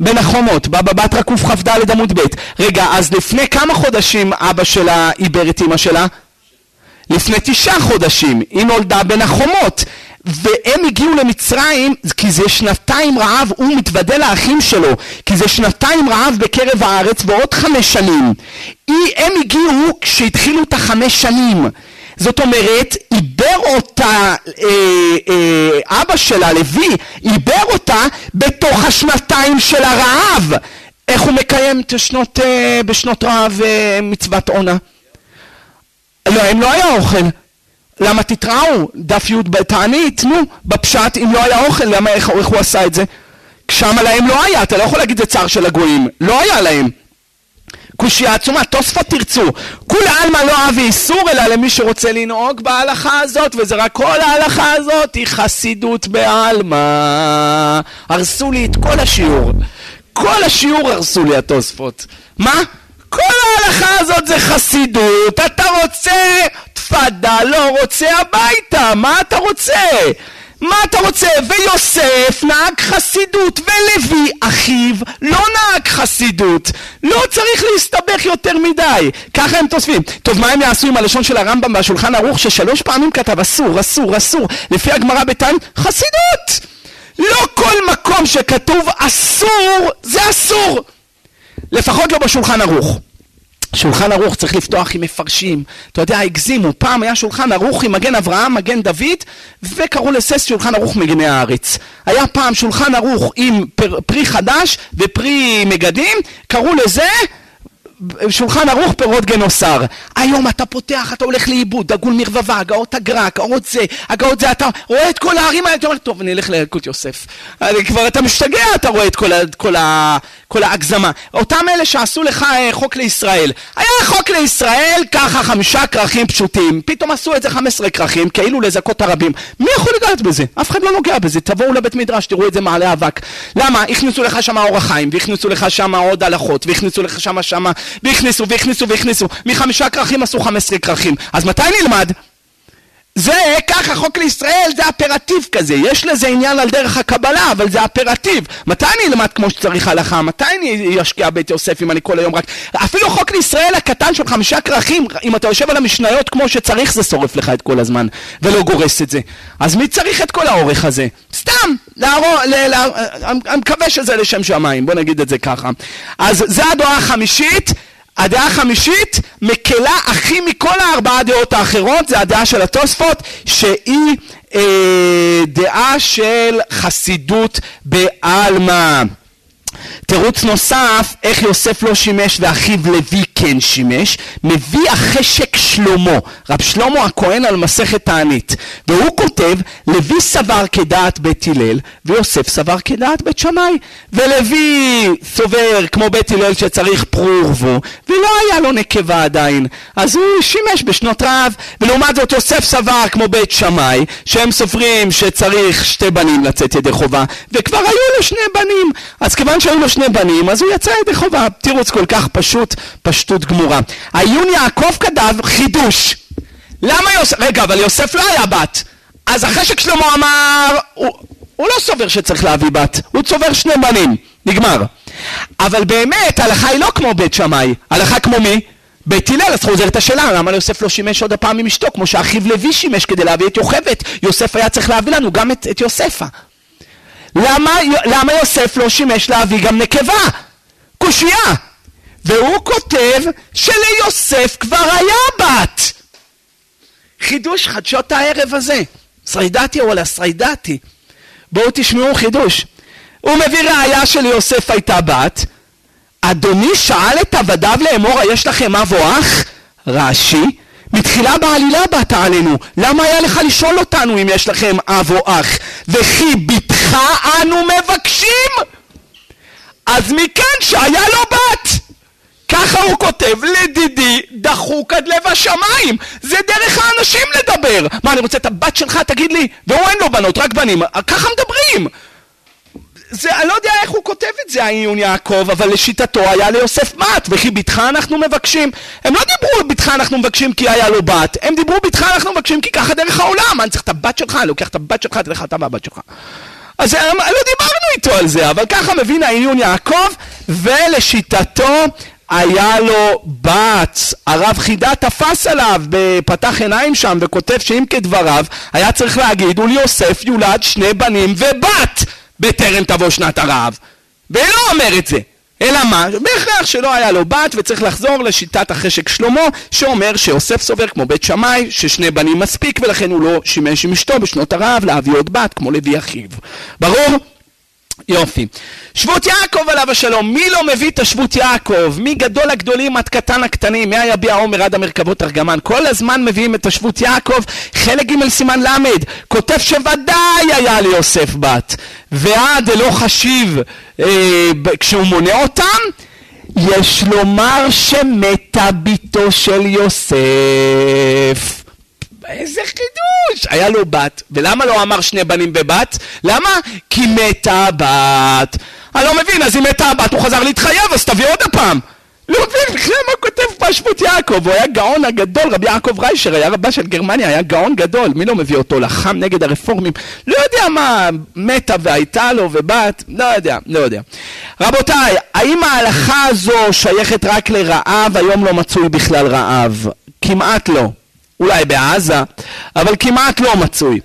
A: בין החומות, בבא בתרא קכ"ד עמוד ב'. רגע, אז לפני כמה חודשים אבא שלה עיבר את אמא שלה? לפני תשעה חודשים. היא נולדה בין החומות. והם הגיעו למצרים כי זה שנתיים רעב, הוא מתוודה לאחים שלו כי זה שנתיים רעב בקרב הארץ ועוד חמש שנים הם הגיעו כשהתחילו את החמש שנים זאת אומרת, עיבר אותה, אה, אה, אבא שלה, לוי, עיבר אותה בתוך השנתיים של הרעב. איך הוא מקיים את השנות, אה, בשנות רעב אה, מצוות עונה? לא, הם לא היה אוכל. למה תתראו? דף י' בתענית, נו, בפשט, אם לא היה אוכל, למה, איך, איך הוא עשה את זה? שמה להם לא היה, אתה לא יכול להגיד זה צער של הגויים, לא היה להם. קושייה עצומה, תוספות תרצו. כולי עלמא לא אבי איסור, אלא למי שרוצה לנהוג בהלכה הזאת, וזה רק כל ההלכה הזאת היא חסידות בעלמא. הרסו לי את כל השיעור. כל השיעור הרסו לי התוספות. מה? כל ההלכה הזאת זה חסידות, אתה רוצה תפדה, לא רוצה הביתה, מה אתה רוצה? מה אתה רוצה? ויוסף נהג חסידות, ולוי אחיו לא נהג חסידות. לא צריך להסתבך יותר מדי. ככה הם תוספים. טוב, מה הם יעשו עם הלשון של הרמב"ם והשולחן ערוך ששלוש פעמים כתב אסור, אסור, אסור, לפי הגמרא בתן, חסידות! לא כל מקום שכתוב אסור, זה אסור! לפחות לא בשולחן ערוך. שולחן ערוך צריך לפתוח עם מפרשים, אתה יודע, הגזימו, פעם היה שולחן ערוך עם מגן אברהם, מגן דוד, וקראו לסס שולחן ערוך מגני הארץ. היה פעם שולחן ערוך עם פרי חדש ופרי מגדים, קראו לזה שולחן ערוך פירות גנוסר. היום אתה פותח, אתה הולך לאיבוד, דגול מרבבה, הגאות הגרק, הגאות זה, הגאות זה, אתה רואה את כל הערים האלה, אתה אומר, טוב, אני אלך לילקוט יוסף. כבר, אתה משתגע, אתה רואה את כל, כל, כל ההגזמה. אותם אלה שעשו לך אה, חוק לישראל. היה חוק לישראל, ככה חמישה כרכים פשוטים. פתאום עשו את זה חמש עשרה כרכים, כאילו לזכות הרבים. מי יכול לגעת בזה? אף אחד לא נוגע בזה. תבואו לבית מדרש, תראו את זה מעלה אבק. למה? הכניסו לך שם אור החיים, והכניסו לך שם עוד הלכות, והכניסו לך שם שמה והכניסו והכניסו והכניסו מחמישה כרכים עשו חמש עשרה כרכים אז מתי נלמד? זה ככה חוק לישראל זה אפרטיב כזה. יש לזה עניין על דרך הקבלה אבל זה אפרטיב מתי אני אלמד כמו שצריך הלכה? מתי אני אשקיע בית יוסף אם אני כל היום רק אפילו חוק לישראל הקטן של חמישה כרכים אם אתה יושב על המשניות כמו שצריך זה שורף לך את כל הזמן ולא גורס את זה. אז מי צריך את כל האורך הזה? סתם! להרוא, ל, ל, אני מקווה שזה לשם שמיים. בוא נגיד את זה ככה. אז זה הדעה החמישית הדעה החמישית מקלה הכי מכל הארבעה דעות האחרות, זה הדעה של התוספות, שהיא אה, דעה של חסידות בעלמא. תירוץ נוסף, איך יוסף לא שימש ואחיו לוי כן שימש, מביא החשק שלמה, רב שלמה הכהן על מסכת תענית, והוא כותב, לוי סבר כדעת בית הלל, ויוסף סבר כדעת בית שמאי, ולוי סובר כמו בית הלל שצריך פרו ורבו, ולא היה לו נקבה עדיין, אז הוא שימש בשנות רעב, ולעומת זאת יוסף סבר כמו בית שמאי, שהם סוברים שצריך שתי בנים לצאת ידי חובה, וכבר היו לו שני בנים, אז כיוון כיוון שהיו לו שני בנים, אז הוא יצא ידי חובה. תירוץ כל כך פשוט, פשטות גמורה. העיון יעקב כתב חידוש. למה יוסף... רגע, אבל יוסף לא היה בת. אז אחרי ששלמה אמר... הוא, הוא לא סובר שצריך להביא בת, הוא צובר שני בנים. נגמר. אבל באמת, ההלכה היא לא כמו בית שמאי. הלכה כמו מי? בית הלל, אז חוזרת השאלה, למה יוסף לא שימש עוד הפעם עם אשתו, כמו שאחיו לוי שימש כדי להביא את יוכבד, יוסף היה צריך להביא לנו גם את, את יוספה. למה, למה יוסף לא שימש להביא גם נקבה? קושייה. והוא כותב שליוסף כבר היה בת. חידוש חדשות הערב הזה. סרידתי או סרידתי. בואו תשמעו חידוש. הוא מביא ראיה שליוסף הייתה בת. אדוני שאל את עבדיו לאמור, יש לכם אב או אח? רש"י, מתחילה בעלילה באת עלינו, למה היה לך לשאול אותנו אם יש לכם אב או אח? וכי בתך אנו מבקשים? אז מכאן שהיה לו בת! ככה הוא כותב, לדידי דחוק עד לב השמיים! זה דרך האנשים לדבר! מה, אני רוצה את הבת שלך, תגיד לי? והוא אין לו בנות, רק בנים. ככה מדברים! זה, אני לא יודע איך הוא כותב את זה, העיון יעקב, אבל לשיטתו היה ליוסף בת, וכי בתך אנחנו מבקשים. הם לא דיברו בתך אנחנו מבקשים כי היה לו בת, הם דיברו בתך אנחנו מבקשים כי ככה דרך העולם. אני צריך את הבת שלך, אני לוקח את הבת שלך, תלך אתה והבת שלך. אז לא דיברנו איתו על זה, אבל ככה מבין העיון יעקב, ולשיטתו היה לו בת, הרב חידה תפס עליו, פתח עיניים שם וכותב שאם כדבריו היה צריך להגיד וליוסף יולד שני בנים ובת בטרם תבוא שנת הרעב. ולא אומר את זה. אלא מה? בהכרח שלא היה לו בת וצריך לחזור לשיטת החשק שלמה שאומר שיוסף סובר כמו בית שמאי ששני בנים מספיק ולכן הוא לא שימש עם אשתו בשנות הרעב להביא עוד בת כמו לוי אחיו. ברור? יופי. שבות יעקב עליו השלום, מי לא מביא את השבות יעקב? מי גדול הגדולים עד קטן הקטנים? מי היביע עומר עד המרכבות ארגמן? כל הזמן מביאים את השבות יעקב, חלק ג' סימן ל', כותב שוודאי היה ליוסף בת, ועד אלא חשיב אה, כשהוא מונה אותם, יש לומר שמתה בתו של יוסף. איזה חידוש! היה לו בת, ולמה לא אמר שני בנים בבת? למה? כי מתה הבת. אני לא מבין, אז אם מתה הבת הוא חזר להתחייב, אז תביא עוד הפעם. לא מבין בכלל מה כותב פה שבות יעקב, הוא היה גאון הגדול, רבי יעקב ריישר, היה רבה של גרמניה, היה גאון גדול, מי לא מביא אותו? לחם נגד הרפורמים, לא יודע מה, מתה והייתה לו ובת, לא יודע, לא יודע. רבותיי, האם ההלכה הזו שייכת רק לרעב, היום לא מצוי בכלל רעב? כמעט לא. אולי בעזה, אבל כמעט לא מצוי.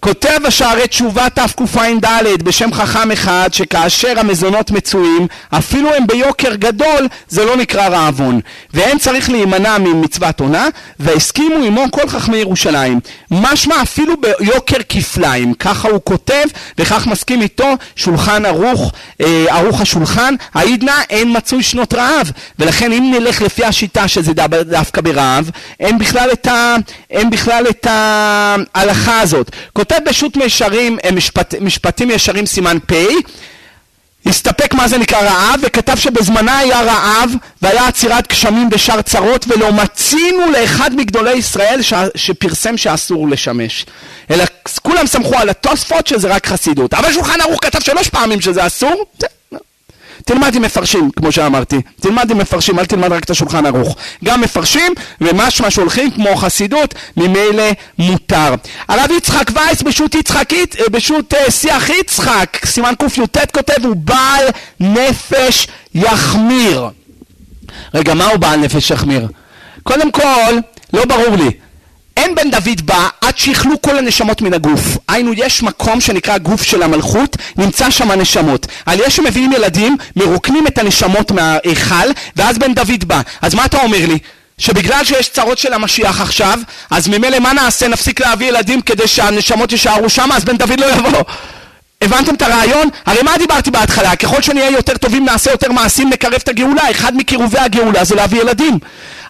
A: כותב השערי תשובה תקע"ד בשם חכם אחד שכאשר המזונות מצויים אפילו הם ביוקר גדול זה לא נקרא רעבון. ואין צריך להימנע ממצוות עונה והסכימו עמו כל חכמי ירושלים. משמע אפילו ביוקר כפליים. ככה הוא כותב וכך מסכים איתו שולחן ערוך אה, ערוך השולחן. העידנא אין מצוי שנות רעב ולכן אם נלך לפי השיטה שזה דווקא ברעב אין בכלל את, ההלכה הזאת כותב בשו"ת מישרים, אה, משפט, משפטים ישרים סימן פ', הסתפק מה זה נקרא רעב, וכתב שבזמנה היה רעב והיה עצירת גשמים בשאר צרות ולא מצינו לאחד מגדולי ישראל ש... שפרסם שאסור לשמש. אלא כולם סמכו על התוספות שזה רק חסידות. אבל שולחן ערוך כתב שלוש פעמים שזה אסור, תלמד עם מפרשים, כמו שאמרתי. תלמד עם מפרשים, אל תלמד רק את השולחן ערוך. גם מפרשים, ומשמע שהולכים כמו חסידות, ממילא מותר. הרב יצחק וייס בשו"ת יצחקית, אה, בשו"ת אה, שיח יצחק, סימן קי"ט כותב, הוא בעל נפש יחמיר. רגע, מה הוא בעל נפש יחמיר? קודם כל, לא ברור לי. אין בן דוד בא עד שיכלו כל הנשמות מן הגוף. היינו, יש מקום שנקרא גוף של המלכות, נמצא שם הנשמות. על יש שמביאים ילדים, מרוקנים את הנשמות מההיכל, ואז בן דוד בא. אז מה אתה אומר לי? שבגלל שיש צרות של המשיח עכשיו, אז ממילא מה נעשה? נפסיק להביא ילדים כדי שהנשמות יישארו שם, אז בן דוד לא יבוא. הבנתם את הרעיון? הרי מה דיברתי בהתחלה? ככל שנהיה יותר טובים נעשה יותר מעשים נקרב את הגאולה. אחד מקירובי הגאולה זה להביא ילדים.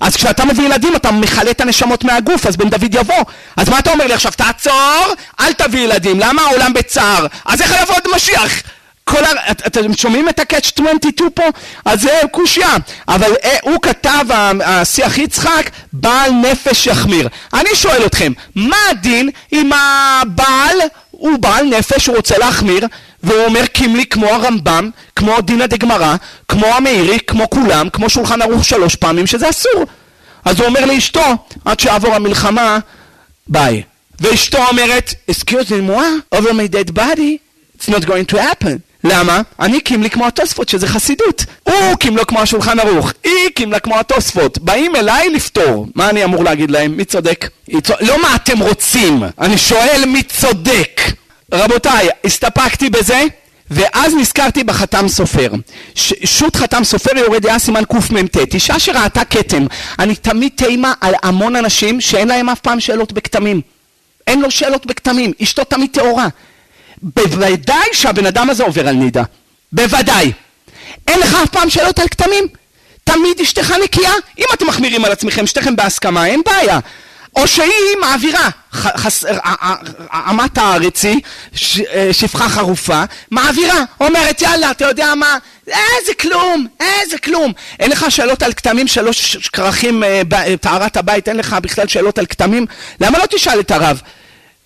A: אז כשאתה מביא ילדים אתה מכלה את הנשמות מהגוף, אז בן דוד יבוא. אז מה אתה אומר לי עכשיו? תעצור, אל תביא ילדים. למה העולם בצער? אז איך יבוא עוד משיח? כל ה... את, אתם שומעים את ה-catch 22 פה? אז זה קושייה. אבל אה, הוא כתב, השיח יצחק, בעל נפש יחמיר. אני שואל אתכם, מה הדין אם הבעל הוא בעל נפש, הוא רוצה להחמיר, והוא אומר קימלי כמו הרמב"ם, כמו דינא דגמרא, כמו המאירי, כמו כולם, כמו שולחן ערוך שלוש פעמים, שזה אסור. אז הוא אומר לאשתו, עד שיעבור המלחמה, ביי. ואשתו אומרת, excuse me, moi, over my dead body, it's not going to happen. למה? אני קימלי כמו התוספות, שזה חסידות. הוא קימלו כמו השולחן ערוך, היא קימלה כמו התוספות. באים אליי לפתור. מה אני אמור להגיד להם? מי צודק? לא מה אתם רוצים, אני שואל מי צודק. רבותיי, הסתפקתי בזה, ואז נזכרתי בחתם סופר. ש... שו"ת חתם סופר יורד דעה סימן קמ"ט. אישה שראתה כתם. אני תמיד תימה על המון אנשים שאין להם אף פעם שאלות בכתמים. אין לו שאלות בכתמים, אשתו תמיד טהורה. בוודאי שהבן אדם הזה עובר על נידה. בוודאי. אין לך אף פעם שאלות על כתמים? תמיד אשתך נקייה? אם אתם מחמירים על עצמכם, שתיכם בהסכמה, אין בעיה. או שהיא מעבירה, אמת הארצי, שפחה חרופה, מעבירה, אומרת יאללה, אתה יודע מה, איזה כלום, איזה כלום. אין לך שאלות על כתמים, שלוש כרכים, טהרת הבית, אין לך בכלל שאלות על כתמים? למה לא תשאל את הרב?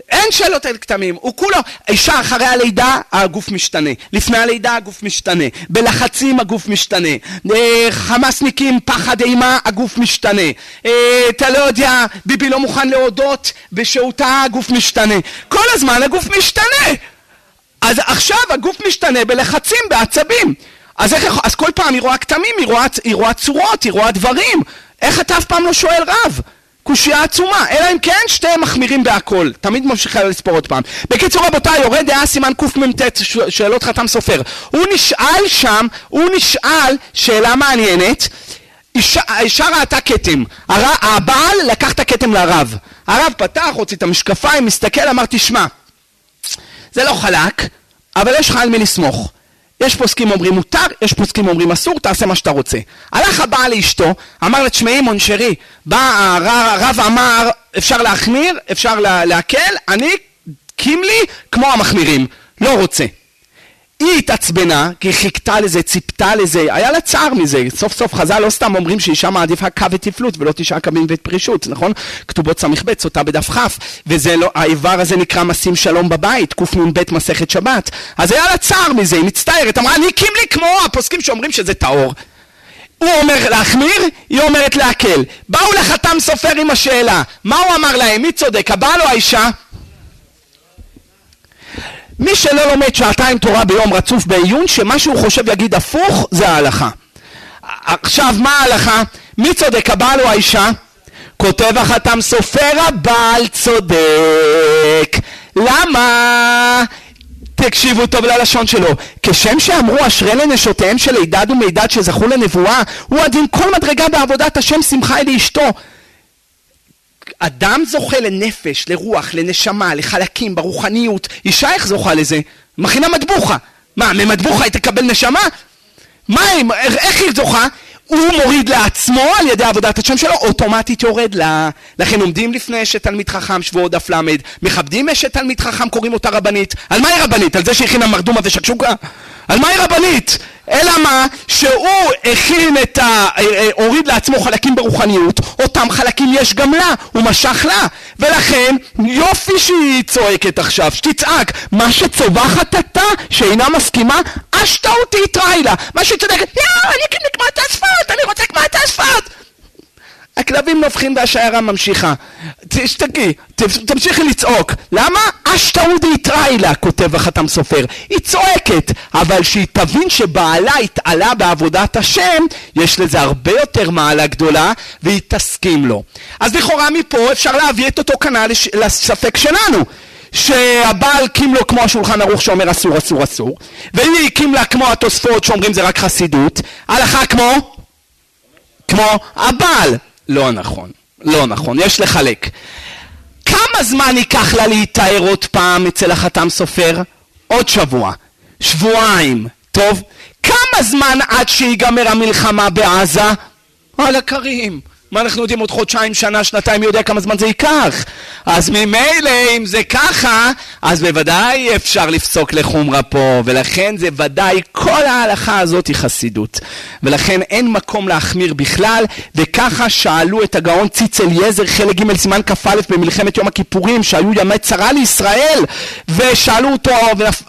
A: אין שאלות על כתמים, הוא כולו, אישה אחרי הלידה הגוף משתנה, לפני הלידה הגוף משתנה, בלחצים הגוף משתנה, אה, חמאסניקים, פחד אימה, הגוף משתנה, אה, אתה לא יודע, ביבי לא מוכן להודות בשהותה הגוף משתנה, כל הזמן הגוף משתנה, אז עכשיו הגוף משתנה בלחצים, בעצבים, אז, איך, אז כל פעם היא רואה כתמים, היא רואה, היא רואה צורות, היא רואה דברים, איך אתה אף פעם לא שואל רב? קושייה עצומה, אלא אם כן שתיהם מחמירים בהכל. תמיד ממשיכה לספור עוד פעם. בקיצור רבותיי, יורד דעה סימן קמ"ט, שאלות חתם סופר. הוא נשאל שם, הוא נשאל שאלה מעניינת. אישה, האישה ראתה כתם, הר, הבעל לקח את הכתם לרב. הרב פתח, הוציא את המשקפיים, מסתכל, אמר תשמע, זה לא חלק, אבל יש לך על מי לסמוך. יש פוסקים אומרים מותר, יש פוסקים אומרים אסור, תעשה מה שאתה רוצה. הלך הבעל לאשתו, אמר לה, תשמעי מונשרי, בא הרב אמר, אפשר להחמיר, אפשר להקל, אני, קימלי, כמו המחמירים, לא רוצה. היא התעצבנה, כי היא חיכתה לזה, ציפתה לזה, היה לה צער מזה. סוף סוף חז"ל לא סתם אומרים שאישה מעדיפה קו ותפלות ולא תשעה קווים ואת פרישות, נכון? כתובות ס"ב, סוטה בדף כ', והאיבר לא, הזה נקרא משים שלום בבית, קנ"ב מסכת שבת. אז היה לה צער מזה, היא מצטערת, אמרה, אני קימלי כמו הפוסקים שאומרים שזה טהור. הוא אומר להחמיר, היא אומרת להקל. באו לחתם סופר עם השאלה, מה הוא אמר להם? מי צודק, הבעל או האישה? מי שלא לומד שעתיים תורה ביום רצוף בעיון, שמה שהוא חושב יגיד הפוך, זה ההלכה. עכשיו, מה ההלכה? מי צודק, הבעל או האישה? כותב החתם סופר, הבעל צודק. למה? תקשיבו טוב ללשון שלו. כשם שאמרו אשרי לנשותיהם של הידד ומידד שזכו לנבואה, הוא הדין כל מדרגה בעבודת השם שמחה אל אשתו. אדם זוכה לנפש, לרוח, לנשמה, לחלקים, ברוחניות. אישה איך זוכה לזה? מכינה מטבוחה. מה, ממטבוחה היא תקבל נשמה? מה, איך היא זוכה? הוא מוריד לעצמו על ידי עבודת השם שלו, אוטומטית יורד לה. לכן עומדים לפני אשת תלמיד חכם, שבועות דף ל', מכבדים אשת תלמיד חכם, קוראים אותה רבנית. על מה היא רבנית? על זה שהכינה מרדומה ושקשוקה? על מה היא רבנית? אלא מה? שהוא הכין את ה... אה, אה, הוריד לעצמו חלקים ברוחניות, אותם חלקים יש גם לה, הוא משך לה. ולכן, יופי שהיא צועקת עכשיו, שתצעק. מה שצווחת אתה, שאינה מסכימה, אשתה אותי יתראי לה. מה שהיא צודקת, לא, אני כמו את השפת, אני רוצה כמו השפת. הכלבים נובחים והשיירה ממשיכה. תשתקי, תמשיכי לצעוק. למה? אשתאודי יתראי כותב החתם סופר. היא צועקת, אבל שהיא תבין שבעלה התעלה בעבודת השם, יש לזה הרבה יותר מעלה גדולה, והיא תסכים לו. אז לכאורה מפה אפשר להביא את אותו כנ"ל לספק שלנו. שהבעל הקים לו כמו השולחן ערוך שאומר אסור אסור אסור והיא הקים לה כמו התוספות שאומרים זה רק חסידות הלכה כמו כמו הבעל לא נכון, לא נכון, יש לחלק. כמה זמן ייקח לה להיטהר עוד פעם אצל החתם סופר? עוד שבוע, שבועיים, טוב? כמה זמן עד שיגמר המלחמה בעזה? על הכרים. מה אנחנו יודעים עוד חודשיים, שנה, שנתיים, מי יודע כמה זמן זה ייקח? אז ממילא, אם זה ככה, אז בוודאי אפשר לפסוק לחומרה פה, ולכן זה ודאי, כל ההלכה הזאת היא חסידות. ולכן אין מקום להחמיר בכלל, וככה שאלו את הגאון ציץ אליעזר, חלק ג' סימן כ"א במלחמת יום הכיפורים, שהיו ימי צרה לישראל, ושאלו אותו,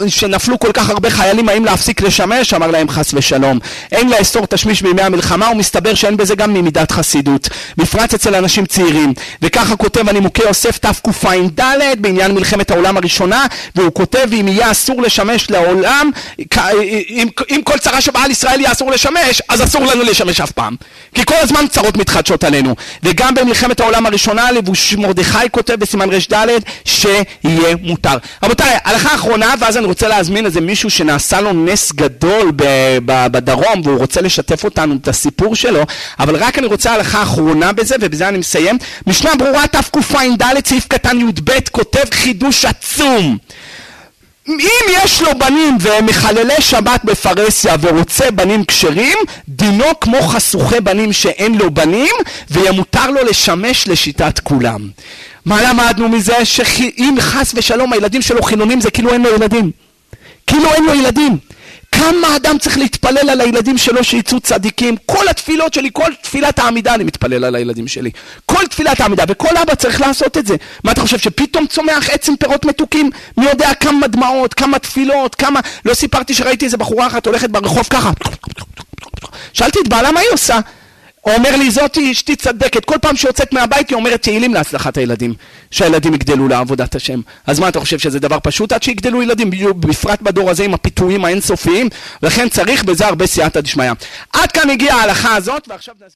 A: שנפלו כל כך הרבה חיילים, האם להפסיק לשמש? אמר להם חס ושלום. אין לאסור תשמיש בימי המלחמה, ומסתבר שאין בזה גם ממידת חסידות. בפרט אצל אנשים צעירים. וככה כותב הנימוקי יוסף תקע"ד בעניין מלחמת העולם הראשונה, והוא כותב אם יהיה אסור לשמש לעולם, אם, אם כל צרה שבאה על ישראל יהיה אסור לשמש, אז אסור לנו לשמש אף פעם. כי כל הזמן צרות מתחדשות עלינו. וגם במלחמת העולם הראשונה, לבוש מרדכי כותב בסימן ר"ד, שיהיה מותר. רבותיי, הלכה אחרונה, ואז אני רוצה להזמין איזה מישהו שנעשה לו נס גדול בדרום, והוא רוצה לשתף אותנו את הסיפור שלו, אבל רק אני רוצה הלכה אחרונה בזה, ובזה אני מסיים. משנה ברורה תקע"ד, סעיף קטן י"ב, כותב חידוש עצום. אם יש לו בנים והם מחללי שבת בפרהסיה ורוצה בנים כשרים, דינו כמו חשוכי בנים שאין לו בנים, ויהיה מותר לו לשמש לשיטת כולם. מה למדנו מזה? שאם חס ושלום הילדים שלו חילונים זה כאילו אין לו ילדים. כאילו אין לו ילדים. כמה אדם צריך להתפלל על הילדים שלו שיצאו צדיקים? כל התפילות שלי, כל תפילת העמידה אני מתפלל על הילדים שלי. כל תפילת העמידה, וכל אבא צריך לעשות את זה. מה אתה חושב, שפתאום צומח עצם פירות מתוקים? מי יודע כמה דמעות, כמה תפילות, כמה... לא סיפרתי שראיתי איזה בחורה אחת הולכת ברחוב ככה. שאלתי את בעלה מה היא עושה? אומר לי, זאתי אשתי צדקת, כל פעם שיוצאת מהבית היא אומרת תהילים להצלחת הילדים, שהילדים יגדלו לעבודת השם. אז מה אתה חושב שזה דבר פשוט עד שיגדלו ילדים, בפרט בדור הזה עם הפיתויים האינסופיים, לכן צריך בזה הרבה סייעתא דשמיא. עד כאן הגיעה ההלכה הזאת, ועכשיו...